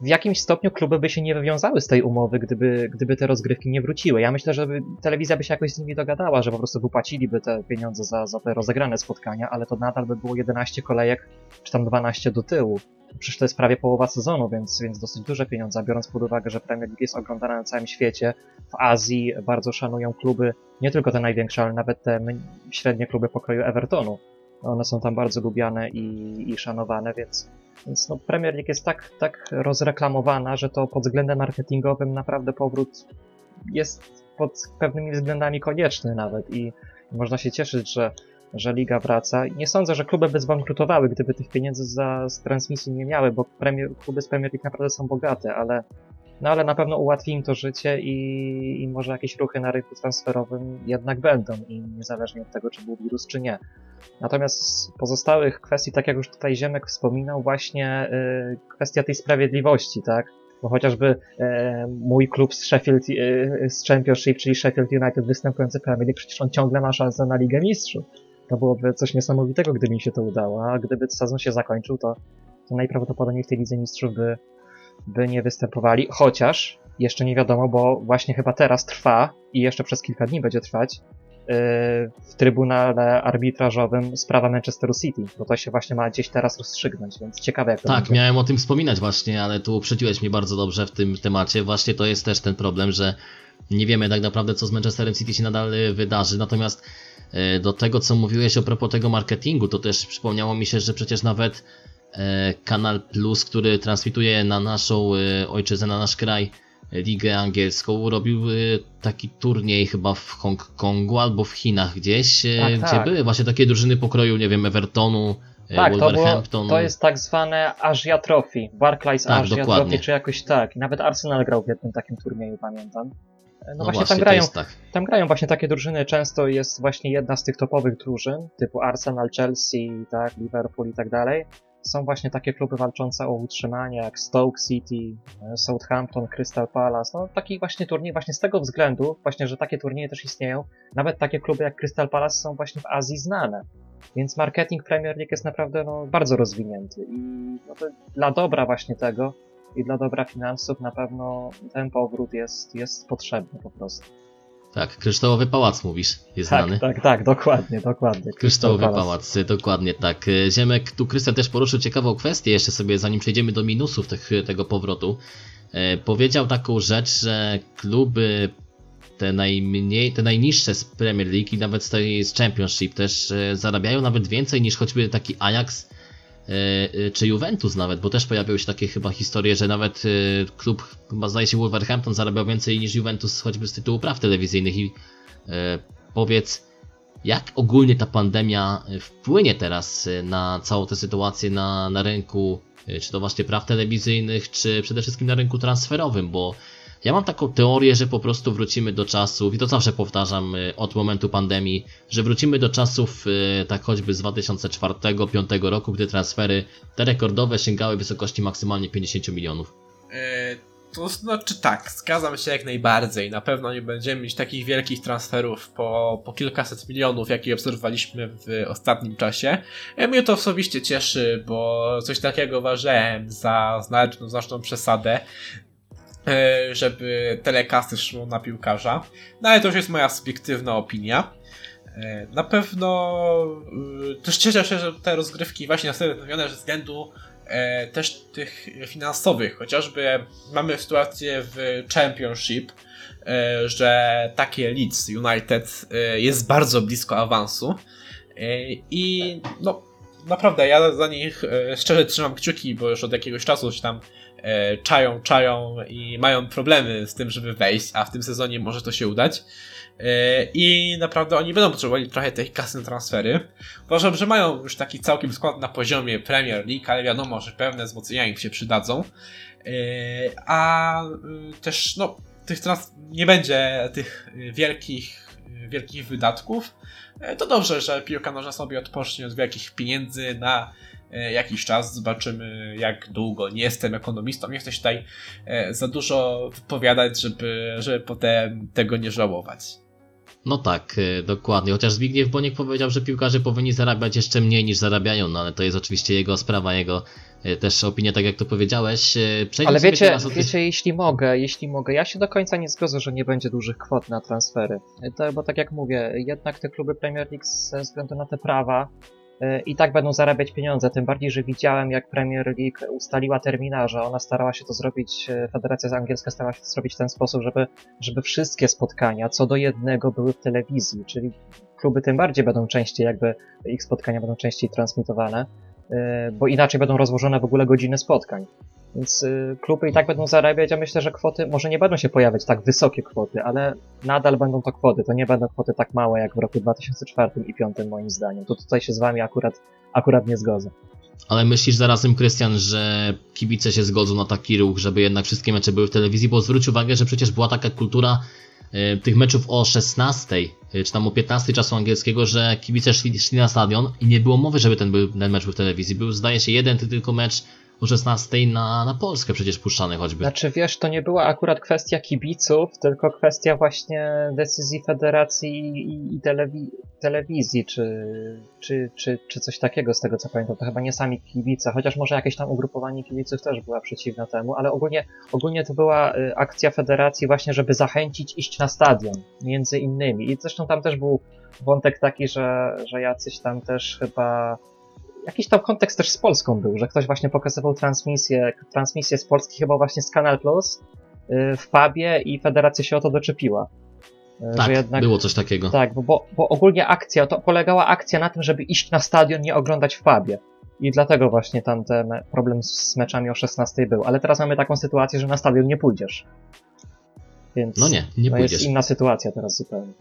w jakimś stopniu kluby by się nie wywiązały z tej umowy, gdyby, gdyby te rozgrywki nie wróciły. Ja myślę, że telewizja by się jakoś z nimi dogadała, że po prostu wypłaciliby te pieniądze za, za te rozegrane spotkania, ale to nadal by było 11 kolejek, czy tam 12 do tyłu. Przecież to jest prawie połowa sezonu, więc, więc dosyć duże pieniądze, biorąc pod uwagę, że Premier League jest oglądana na całym świecie. W Azji bardzo szanują kluby, nie tylko te największe, ale nawet te średnie kluby pokroju Evertonu. One są tam bardzo lubiane i, i szanowane, więc, więc no Premier League jest tak, tak rozreklamowana, że to pod względem marketingowym naprawdę powrót jest pod pewnymi względami konieczny nawet i można się cieszyć, że że liga wraca. Nie sądzę, że kluby by zbankrutowały, gdyby tych pieniędzy za, z transmisji nie miały, bo premier, kluby z Premier League naprawdę są bogate, ale, no ale na pewno ułatwi im to życie i, i może jakieś ruchy na rynku transferowym jednak będą i niezależnie od tego, czy był wirus, czy nie. Natomiast z pozostałych kwestii, tak jak już tutaj Ziemek wspominał, właśnie y, kwestia tej sprawiedliwości, tak? Bo chociażby e, mój klub z Sheffield, e, z Championship, czyli Sheffield United występujący w Premier League, przecież on ciągle ma szansę na Ligę Mistrzów. To byłoby coś niesamowitego, gdyby mi się to udało, a gdyby sezon się zakończył, to, to najprawdopodobniej w tej Lidze Mistrzów by, by nie występowali, chociaż jeszcze nie wiadomo, bo właśnie chyba teraz trwa i jeszcze przez kilka dni będzie trwać yy, w Trybunale Arbitrażowym sprawa Manchesteru City, bo to się właśnie ma gdzieś teraz rozstrzygnąć, więc ciekawe jak to Tak, będzie. miałem o tym wspominać właśnie, ale tu uprzedziłeś mnie bardzo dobrze w tym temacie. Właśnie to jest też ten problem, że nie wiemy tak naprawdę co z Manchesterem City się nadal y, wydarzy, natomiast y, do tego co mówiłeś a propos tego marketingu, to też przypomniało mi się, że przecież nawet Kanal Plus, który transmituje na naszą y, ojczyznę, na nasz kraj ligę angielską, robił taki turniej chyba w Hongkongu albo w Chinach gdzieś, Tak, gdzie tak. były właśnie takie drużyny pokroju, nie wiem, Evertonu, Tak, to, było, to jest tak zwane Asia Trophy, Barclays Tak, Asia dokładnie. Trophy, czy jakoś tak. Nawet Arsenal grał w jednym takim turnieju, pamiętam. No, No właśnie, właśnie, tam grają, tak. tam grają właśnie takie drużyny, często jest właśnie jedna z tych topowych drużyn, typu Arsenal, Chelsea, tak, Liverpool i tak dalej. Są właśnie takie kluby walczące o utrzymanie, jak Stoke City, e, Southampton, Crystal Palace. No taki właśnie turniej, właśnie z tego względu, właśnie, że takie turnieje też istnieją. Nawet takie kluby jak Crystal Palace są właśnie w Azji znane. Więc marketing Premier League jest naprawdę no, bardzo rozwinięty i no, dla dobra właśnie tego i dla dobra finansów na pewno ten powrót jest, jest potrzebny po prostu. Tak, kryształowy pałac mówisz, jest Tak, znany. tak, tak, dokładnie, dokładnie. Kryształowy Palace. pałac, y, dokładnie tak. Y, Ziemek, tu Krystian też poruszył ciekawą kwestię, jeszcze sobie zanim przejdziemy do minusów tych, tego powrotu. E, powiedział taką rzecz, że kluby te najmniej, te najniższe z Premier League i nawet z tej z Championship też e, zarabiają nawet więcej niż choćby taki Ajax czy Juventus nawet, bo też pojawiały się takie chyba historie, że nawet e, klub, chyba zdaje się Wolverhampton zarabiał więcej niż Juventus choćby z tytułu praw telewizyjnych. I e, powiedz, jak ogólnie ta pandemia e, wpłynie teraz e, na całą tę sytuację na, na rynku, e, czy to właśnie praw telewizyjnych, czy przede wszystkim na rynku transferowym, bo ja mam taką teorię, że po prostu wrócimy do czasów, i to zawsze powtarzam e, od momentu pandemii, że wrócimy do czasów e, tak choćby z 2004-2005 roku, gdy transfery te rekordowe sięgały wysokości maksymalnie 50 milionów. E, To znaczy tak, zgadzam się jak najbardziej. Na pewno nie będziemy mieć takich wielkich transferów po, po kilkaset milionów, jakie obserwowaliśmy w ostatnim czasie. E, Mnie to osobiście cieszy, bo coś takiego uważałem za znaczną, znaczną przesadę, żeby telecasty szło na piłkarza. No ale to już jest moja subiektywna opinia. E, Na pewno y, też cieszę się, że te rozgrywki właśnie zostały odnowione ze względu e, też tych finansowych. Chociażby mamy sytuację w Championship, e, że takie Leeds United e, jest bardzo blisko awansu. E, I no, naprawdę ja za nich e, szczerze trzymam kciuki, bo już od jakiegoś czasu się tam e, czają, czają i mają problemy z tym, żeby wejść, a w tym sezonie może to się udać. E, I naprawdę oni będą potrzebowali trochę tej kasy na transfery. Uważam, że mają już taki całkiem skład na poziomie Premier League, ale wiadomo, że pewne wzmocnienia im się przydadzą. E, A y, też, no, tych trans- nie będzie tych wielkich, wielkich wydatków. E, To dobrze, że piłka nożna sobie odpocznie od wielkich pieniędzy na e, jakiś czas. Zobaczymy, jak długo. Nie jestem ekonomistą, nie chcę się tutaj e, za dużo wypowiadać, żeby, żeby potem tego nie żałować. No tak, e, dokładnie. Chociaż Zbigniew Boniek powiedział, że piłkarze powinni zarabiać jeszcze mniej niż zarabiają, no ale to jest oczywiście jego sprawa, jego e, też opinia, tak jak to powiedziałeś. E, Przejdźmy Ale wiecie, teraz tych- wiecie, jeśli mogę, jeśli mogę, ja się do końca nie zgodzę, że nie będzie dużych kwot na transfery. To, bo tak jak mówię, jednak te kluby Premier League ze względu na te prawa i tak będą zarabiać pieniądze, tym bardziej, że widziałem jak Premier League ustaliła terminarze, ona starała się to zrobić, y, Federacja Angielska starała się to zrobić w ten sposób, żeby, żeby wszystkie spotkania co do jednego były w telewizji, czyli kluby tym bardziej będą częściej jakby, ich spotkania będą częściej transmitowane, y, bo inaczej będą rozłożone w ogóle godziny spotkań. Więc y, kluby i tak będą zarabiać, a myślę, że kwoty może nie będą się pojawiać tak wysokie kwoty, ale nadal będą to kwoty. To nie będą kwoty tak małe jak w roku 2004 i 2005 moim zdaniem. To tutaj się z wami akurat, akurat nie zgodzę. Ale myślisz zarazem, Krystian, że kibice się zgodzą na taki ruch, żeby jednak wszystkie mecze były w telewizji? Bo zwróć uwagę, że przecież była taka kultura e, tych meczów o 16, e, czy tam o 15 czasu angielskiego, że kibice szli, szli na stadion i nie było mowy, żeby ten, był, ten mecz był w telewizji. Był, zdaje się, jeden tylko mecz o 16 na, na Polskę przecież puszczany choćby. Znaczy wiesz, to nie była akurat kwestia kibiców, tylko kwestia właśnie decyzji federacji i, i telewi telewizji, czy, czy, czy, czy coś takiego z tego co pamiętam. To chyba nie sami kibice, chociaż może jakieś tam ugrupowanie kibiców też była przeciwna temu, ale ogólnie, ogólnie to była y, akcja federacji właśnie, żeby zachęcić iść na stadion, między innymi. I zresztą tam też był wątek taki, że, że jacyś tam też chyba jakiś tam kontekst też z Polską był, że ktoś właśnie pokazywał transmisję, transmisję z Polski chyba właśnie z Kanal Plus y, w pubie i federacja się o to doczepiła. Y, tak, jednak, było coś takiego. tak, bo, bo, ogólnie akcja, to polegała akcja na tym, żeby iść na stadion, nie oglądać w pubie. I dlatego właśnie tam ten problem z meczami o 16 był. Ale teraz mamy taką sytuację, że na stadion nie pójdziesz. Więc No nie, nie to pójdziesz. jest inna sytuacja teraz zupełnie.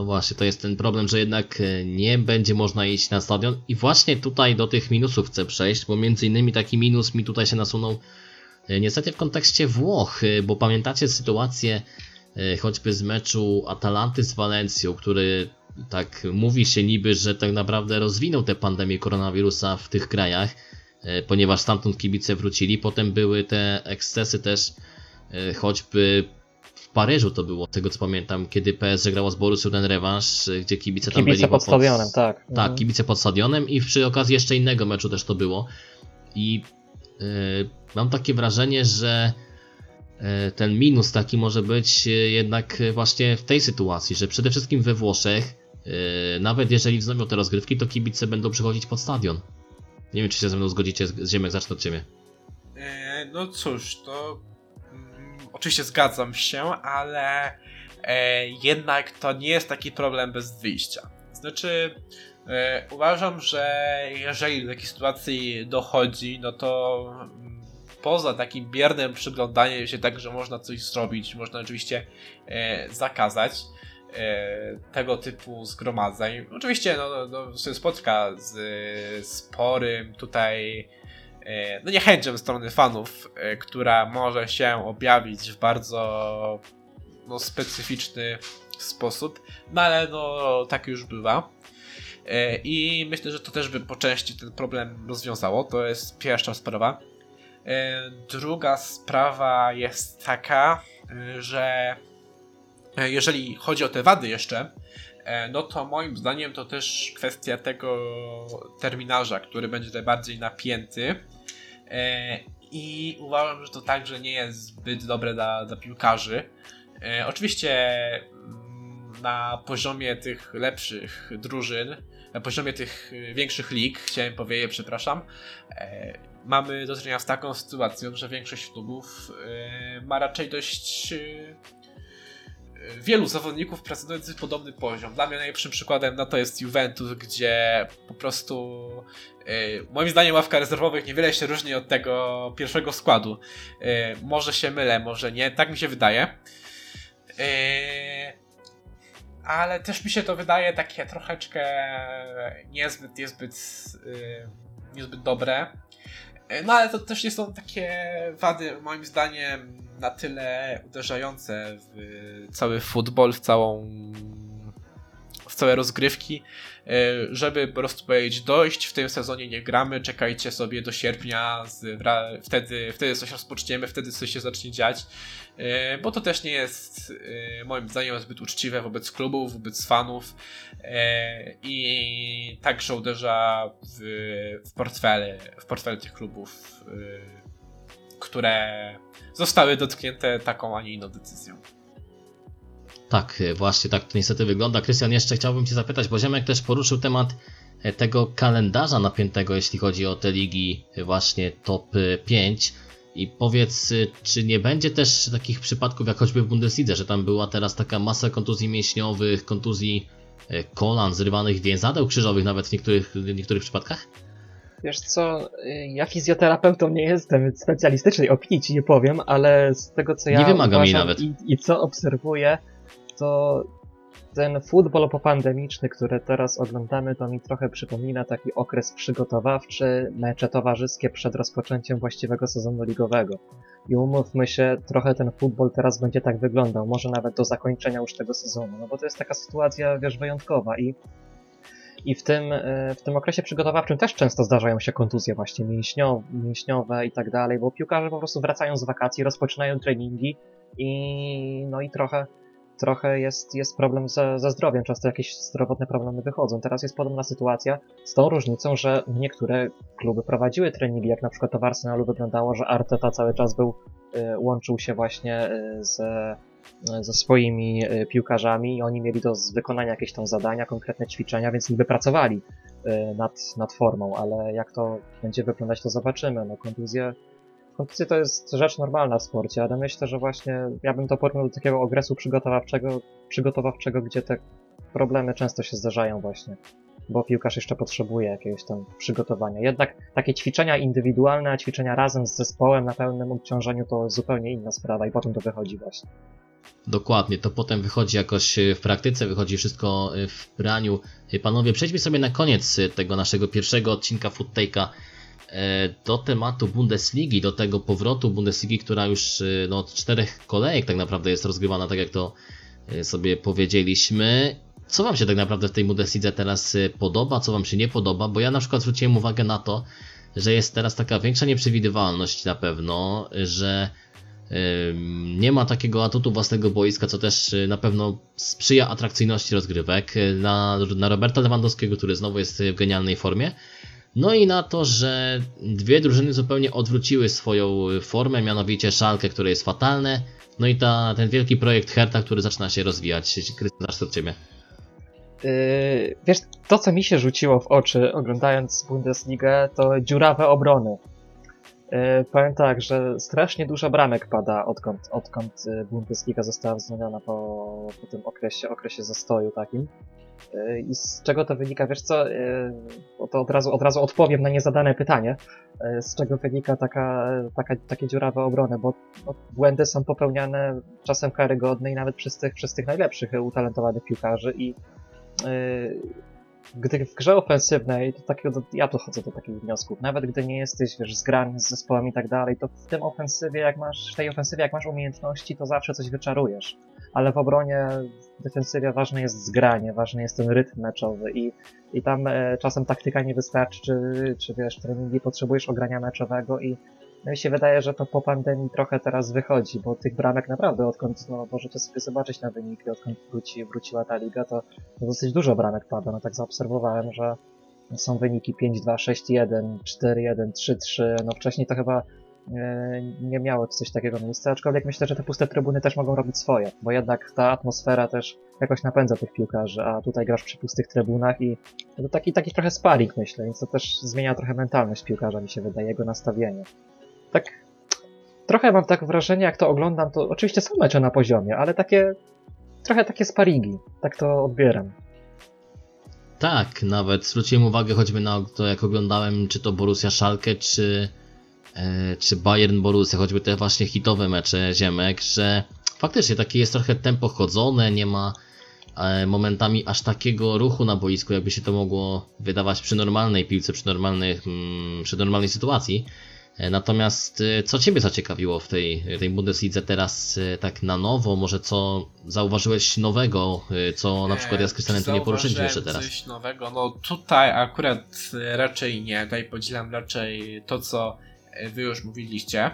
No właśnie, to jest ten problem, że jednak e, nie będzie można iść na stadion. I właśnie tutaj do tych minusów chcę przejść, bo między innymi taki minus mi tutaj się nasunął e, niestety w kontekście Włoch, e, bo pamiętacie sytuację choćby z meczu Atalanty z Walencją, który tak mówi się niby, że tak naprawdę rozwinął tę pandemię koronawirusa w tych krajach, ponieważ stamtąd kibice wrócili, potem były te ekscesy też choćby Paryżu to było, z tego co pamiętam, kiedy PSG grało z Borussią ten rewanż, gdzie kibice tam Kibice byli pod stadionem, tak. Tak, Mhm. kibice pod stadionem i przy okazji jeszcze innego meczu też to było. I y, mam takie wrażenie, że y, ten minus taki może być y, jednak właśnie w tej sytuacji, że przede wszystkim we Włoszech, y, nawet jeżeli wznowią te rozgrywki, to kibice będą przychodzić pod stadion. Nie wiem, czy się ze mną zgodzicie, z Ziemek, zacznę od Ciebie. E, No cóż, to oczywiście zgadzam się, ale e, jednak to nie jest taki problem bez wyjścia. Znaczy, e, uważam, że jeżeli do takiej sytuacji dochodzi, no to mm, poza takim biernym przyglądaniem się tak, że można coś zrobić, można oczywiście e, zakazać e, tego typu zgromadzeń. Oczywiście no, no, no, się spotka z e, sporym tutaj no niechęcią strony fanów, e, która może się objawić w bardzo no, specyficzny sposób, no ale no tak już bywa. E, I myślę, że to też by po części ten problem rozwiązało. To jest pierwsza sprawa. E, Druga sprawa jest taka, e, że e, jeżeli chodzi o te wady jeszcze, e, no to moim zdaniem to też kwestia tego terminarza, który będzie tutaj bardziej napięty. E, I uważam, że to także nie jest zbyt dobre dla, dla piłkarzy. E, Oczywiście mm, na poziomie tych lepszych drużyn, na poziomie tych y, większych lig, chciałem powiedzieć, przepraszam, e, mamy do czynienia z taką sytuacją, że większość klubów ma raczej dość e, wielu zawodników prezentujących podobny poziom. Dla mnie najlepszym przykładem na to jest Juventus, gdzie po prostu e, moim zdaniem ławka rezerwowych niewiele się różni od tego pierwszego składu. E, może się mylę, może nie, tak mi się wydaje. E, ale też mi się to wydaje takie troszeczkę niezbyt, niezbyt, e, niezbyt dobre. E, No ale to też nie są takie wady, moim zdaniem, na tyle uderzające w cały futbol, w całą, w całe rozgrywki, e, żeby po prostu powiedzieć dość, w tym sezonie nie gramy, czekajcie sobie do sierpnia, z, wtedy, wtedy coś rozpoczniemy, wtedy coś się zacznie dziać, e, bo to też nie jest moim zdaniem zbyt uczciwe wobec klubów, wobec fanów i także uderza w, w portfele, w portfele tych klubów, które zostały dotknięte taką, a nie inną decyzją. Tak, e, właśnie tak to niestety wygląda. Krystian, jeszcze chciałbym Cię zapytać, bo Ziemek też poruszył temat e, tego kalendarza napiętego, jeśli chodzi o te ligi e, właśnie top 5. I powiedz, czy nie będzie też takich przypadków jak choćby w Bundeslidze, że tam była teraz taka masa kontuzji mięśniowych, kontuzji kolan, zrywanych więzadeł krzyżowych nawet w niektórych, w niektórych przypadkach? Wiesz co, ja fizjoterapeutą nie jestem, więc specjalistycznej opinii ci nie powiem, ale z tego co ja nie mi nawet. I, i co obserwuję, to ten futbol popandemiczny, który teraz oglądamy, to mi trochę przypomina taki okres przygotowawczy, mecze towarzyskie przed rozpoczęciem właściwego sezonu ligowego. I umówmy się, trochę ten futbol teraz będzie tak wyglądał, może nawet do zakończenia już tego sezonu, no bo to jest taka sytuacja, wiesz, wyjątkowa i i w tym, e, w tym okresie przygotowawczym też często zdarzają się kontuzje właśnie mięśniowe, mięśniowe i tak dalej, bo piłkarze po prostu wracają z wakacji, rozpoczynają treningi i no i trochę trochę jest, jest problem ze, ze zdrowiem, często jakieś zdrowotne problemy wychodzą. Teraz jest podobna sytuacja z tą różnicą, że niektóre kluby prowadziły treningi, jak na przykład to w Arsenalu wyglądało, że Arteta cały czas był, y, łączył się właśnie y, ze, ze swoimi y, piłkarzami i oni mieli do wykonania jakieś tam zadania, konkretne ćwiczenia, więc niby pracowali nad, nad formą, ale jak to będzie wyglądać, to zobaczymy. No, kontuzje Kontuzje to jest rzecz normalna w sporcie, ale myślę, że właśnie ja bym to porównał do takiego okresu przygotowawczego, przygotowawczego, gdzie te problemy często się zdarzają właśnie, bo piłkarz jeszcze potrzebuje jakiegoś tam przygotowania. Jednak takie ćwiczenia indywidualne, a ćwiczenia razem z zespołem na pełnym obciążeniu to zupełnie inna sprawa i potem to wychodzi właśnie. Dokładnie, to potem wychodzi jakoś w praktyce, wychodzi wszystko w praniu. Panowie, przejdźmy sobie na koniec tego naszego pierwszego odcinka Food Take'a E, do tematu Bundesligi, do tego powrotu Bundesligi, która już e, no, od czterech kolejek tak naprawdę jest rozgrywana, tak jak to e, sobie powiedzieliśmy. Co Wam się tak naprawdę w tej Bundeslidze teraz podoba, co Wam się nie podoba? Bo ja na przykład zwróciłem uwagę na to, że jest teraz taka większa nieprzewidywalność na pewno, że nie ma takiego atutu własnego boiska, co też na pewno sprzyja atrakcyjności rozgrywek. Na, na Roberta Lewandowskiego, który znowu jest w genialnej formie, no i na to, że dwie drużyny zupełnie odwróciły swoją formę, mianowicie Szalkę, które jest fatalne, no i ta, ten wielki projekt Herta, który zaczyna się rozwijać. Krystian, to od Ciebie. Yy, wiesz, to co mi się rzuciło w oczy oglądając Bundesligę, to dziurawe obrony. Yy, powiem tak, że strasznie dużo bramek pada odkąd, odkąd Bundesliga została wznowiona po, po tym okresie, okresie zastoju takim. E, I z czego to wynika? Wiesz co, e, to od razu, od razu odpowiem na niezadane pytanie. E, z czego wynika taka, taka, takie dziurawe obrony, bo, błędy są popełniane czasem karygodne i nawet przez tych, przez tych najlepszych utalentowanych piłkarzy i gdy w grze ofensywnej, to takiego, ja dochodzę do takich wniosków, nawet gdy nie jesteś, wiesz, zgrany z zespołem i tak dalej, to w tym ofensywie, jak masz, w tej ofensywie, jak masz umiejętności, to zawsze coś wyczarujesz. Ale w obronie, w defensywie ważne jest zgranie, ważny jest ten rytm meczowy i, i tam e, czasem taktyka nie wystarczy, czy, czy wiesz, treningi potrzebujesz ogrania meczowego i no mi się wydaje, że to po pandemii trochę teraz wychodzi, bo tych bramek naprawdę, odkąd no, możecie sobie zobaczyć na wyniki, odkąd wróci, wróciła ta liga, to, dosyć dużo bramek pada. No tak zaobserwowałem, że są wyniki 5-2, 6-1, 4-1, 3-3. No wcześniej to chyba e, nie miało coś takiego miejsca, aczkolwiek myślę, że te puste trybuny też mogą robić swoje, bo jednak ta atmosfera też jakoś napędza tych piłkarzy, a tutaj grasz przy pustych trybunach i to taki, taki trochę sparring myślę, więc to też zmienia trochę mentalność piłkarza, mi się wydaje, jego nastawienie tak trochę mam tak wrażenie, jak to oglądam, to oczywiście są mecze na poziomie, ale takie trochę takie sparingi, tak to odbieram. Tak, nawet zwróciłem uwagę choćby na to, jak oglądałem, czy to Borussia Schalke, czy, e, czy Bayern Borussia, choćby te właśnie hitowe mecze Ziemek, że faktycznie takie jest trochę tempo chodzone, nie ma e, momentami aż takiego ruchu na boisku, jakby się to mogło wydawać przy normalnej piłce, przy, normalnych, mm, przy normalnej sytuacji. E, Natomiast e, co Ciebie zaciekawiło w tej, tej Bundeslidze teraz e, tak na nowo? Może co zauważyłeś nowego, co na przykład ja z Krystianem tu nie poruszyliśmy jeszcze teraz? coś nowego, no tutaj akurat raczej nie, tutaj podzielam raczej to, co wy już mówiliście.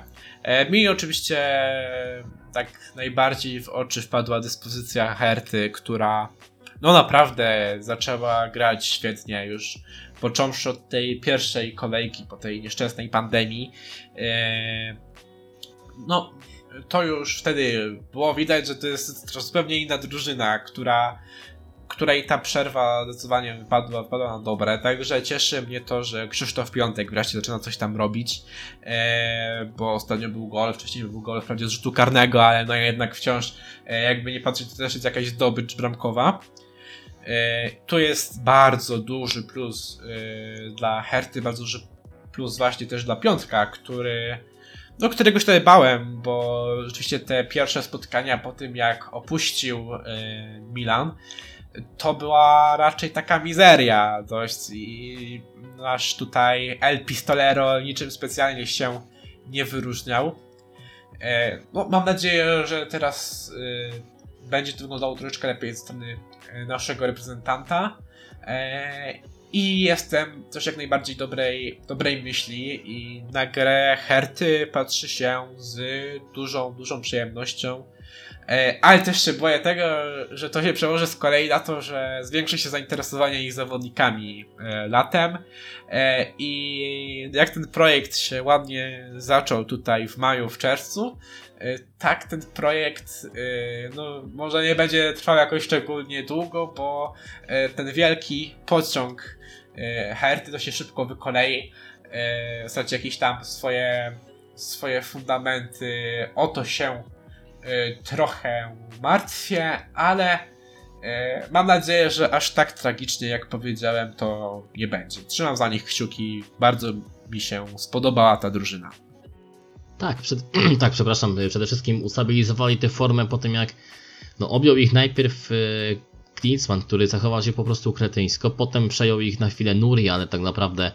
Mi oczywiście tak najbardziej w oczy wpadła dyspozycja Herty, która no naprawdę zaczęła grać świetnie już począwszy od tej pierwszej kolejki po tej nieszczęsnej pandemii. E, No, to już wtedy było widać, że to jest zupełnie inna drużyna, która której ta przerwa zdecydowanie wypadła, wypadła na dobre, także cieszy mnie to, że Krzysztof Piątek wreszcie zaczyna coś tam robić, e, bo ostatnio był gol, wcześniej był gol wprawdzie z rzutu karnego, ale no jednak wciąż, e, jakby nie patrzeć, to też jest jakaś zdobycz bramkowa. E, tu jest bardzo duży plus e, dla Herty, bardzo duży plus właśnie też dla Piątka, który do którego się bałem, bo rzeczywiście te pierwsze spotkania po tym jak opuścił e, Milan, to była raczej taka mizeria dość i nasz tutaj El Pistolero niczym specjalnie się nie wyróżniał. No, mam nadzieję, że teraz będzie to wyglądało troszeczkę lepiej ze strony naszego reprezentanta. E, I jestem też jak najbardziej dobrej, dobrej myśli i na grę Herty patrzy się z dużą, dużą przyjemnością. E, Ale też się boję tego, że to się przełoży z kolei na to, że zwiększy się zainteresowanie ich zawodnikami e, latem. I jak ten projekt się ładnie zaczął tutaj w maju, w czerwcu, tak ten projekt e, no, może nie będzie trwał jakoś szczególnie długo, bo e, ten wielki pociąg Herty to się szybko wykolei. Straci jakieś tam swoje, swoje fundamenty. O to się y, trochę martwię, ale y, mam nadzieję, że aż tak tragicznie, jak powiedziałem, to nie będzie. Trzymam za nich kciuki. Bardzo mi się spodobała ta drużyna. Tak, przed, [clears throat] tak, przepraszam, y, przede wszystkim ustabilizowali tę formę po tym jak no, objął ich najpierw y, Klinsmann, który zachował się po prostu kretyńsko, potem przejął ich na chwilę Nuri, ale tak naprawdę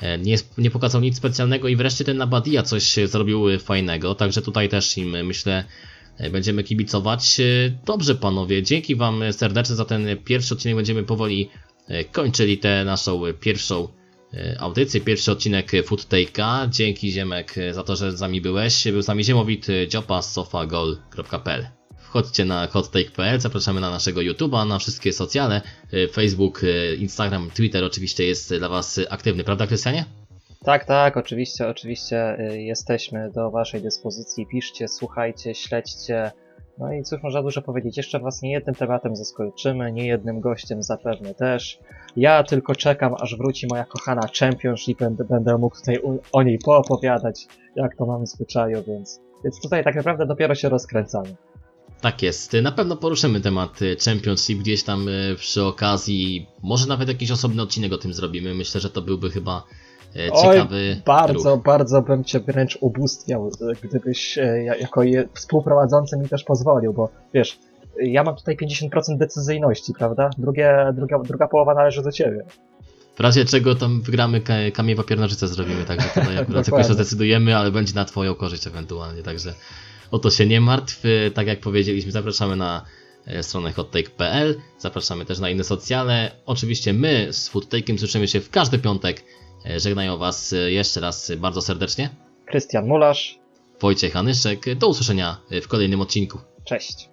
e, nie, nie pokazał nic specjalnego i wreszcie ten Nabadia coś zrobił e, fajnego, także tutaj też im myślę e, będziemy kibicować. E, Dobrze panowie, dzięki wam serdecznie za ten pierwszy odcinek, będziemy powoli kończyli tę naszą pierwszą e, audycję, pierwszy odcinek Food Take'a. Dzięki Ziemek za to, że z nami byłeś. Był z nami Ziemowit, e, dziopa sofagol.pl. Wchodźcie na hottake.pl, zapraszamy na naszego YouTube'a, na wszystkie socjale, e, Facebook, Instagram, Twitter oczywiście jest dla Was aktywny, prawda Krystianie? Tak, tak, oczywiście, oczywiście jesteśmy do Waszej dyspozycji. Piszcie, słuchajcie, śledźcie. No i cóż można dużo powiedzieć, jeszcze Was nie jednym tematem zaskoczymy, nie jednym gościem zapewne też. Ja tylko czekam, aż wróci moja kochana Championship, będę, będę mógł tutaj o niej poopowiadać, jak to mamy w zwyczaju, więc, więc tutaj tak naprawdę dopiero się rozkręcamy. Tak jest. Na pewno poruszymy temat e, Championship gdzieś tam e, przy okazji. Może nawet jakiś osobny odcinek o tym zrobimy. Myślę, że to byłby chyba e, Oj, ciekawy Bardzo, ruch. bardzo bym Cię wręcz ubóstwiał, y, gdybyś e, ja- jako je, współprowadzący mi też pozwolił, bo wiesz, ja mam tutaj 50% decyzyjności, prawda? Drugie, druga, druga połowa należy do Ciebie. W razie czego tam wygramy ka- kamień papier nożyce zrobimy, także tutaj [laughs] akurat jakoś to zdecydujemy, ale będzie na Twoją korzyść ewentualnie, także o to się nie martw. E, Tak jak powiedzieliśmy, zapraszamy na e, stronę hottake.pl, zapraszamy też na inne socjale. Oczywiście my z Foodtake'em słyszymy się w każdy piątek. E, Żegnają Was e, jeszcze raz bardzo serdecznie. Krystian Mularz, Wojciech Anyszek. Do usłyszenia w kolejnym odcinku. cześć.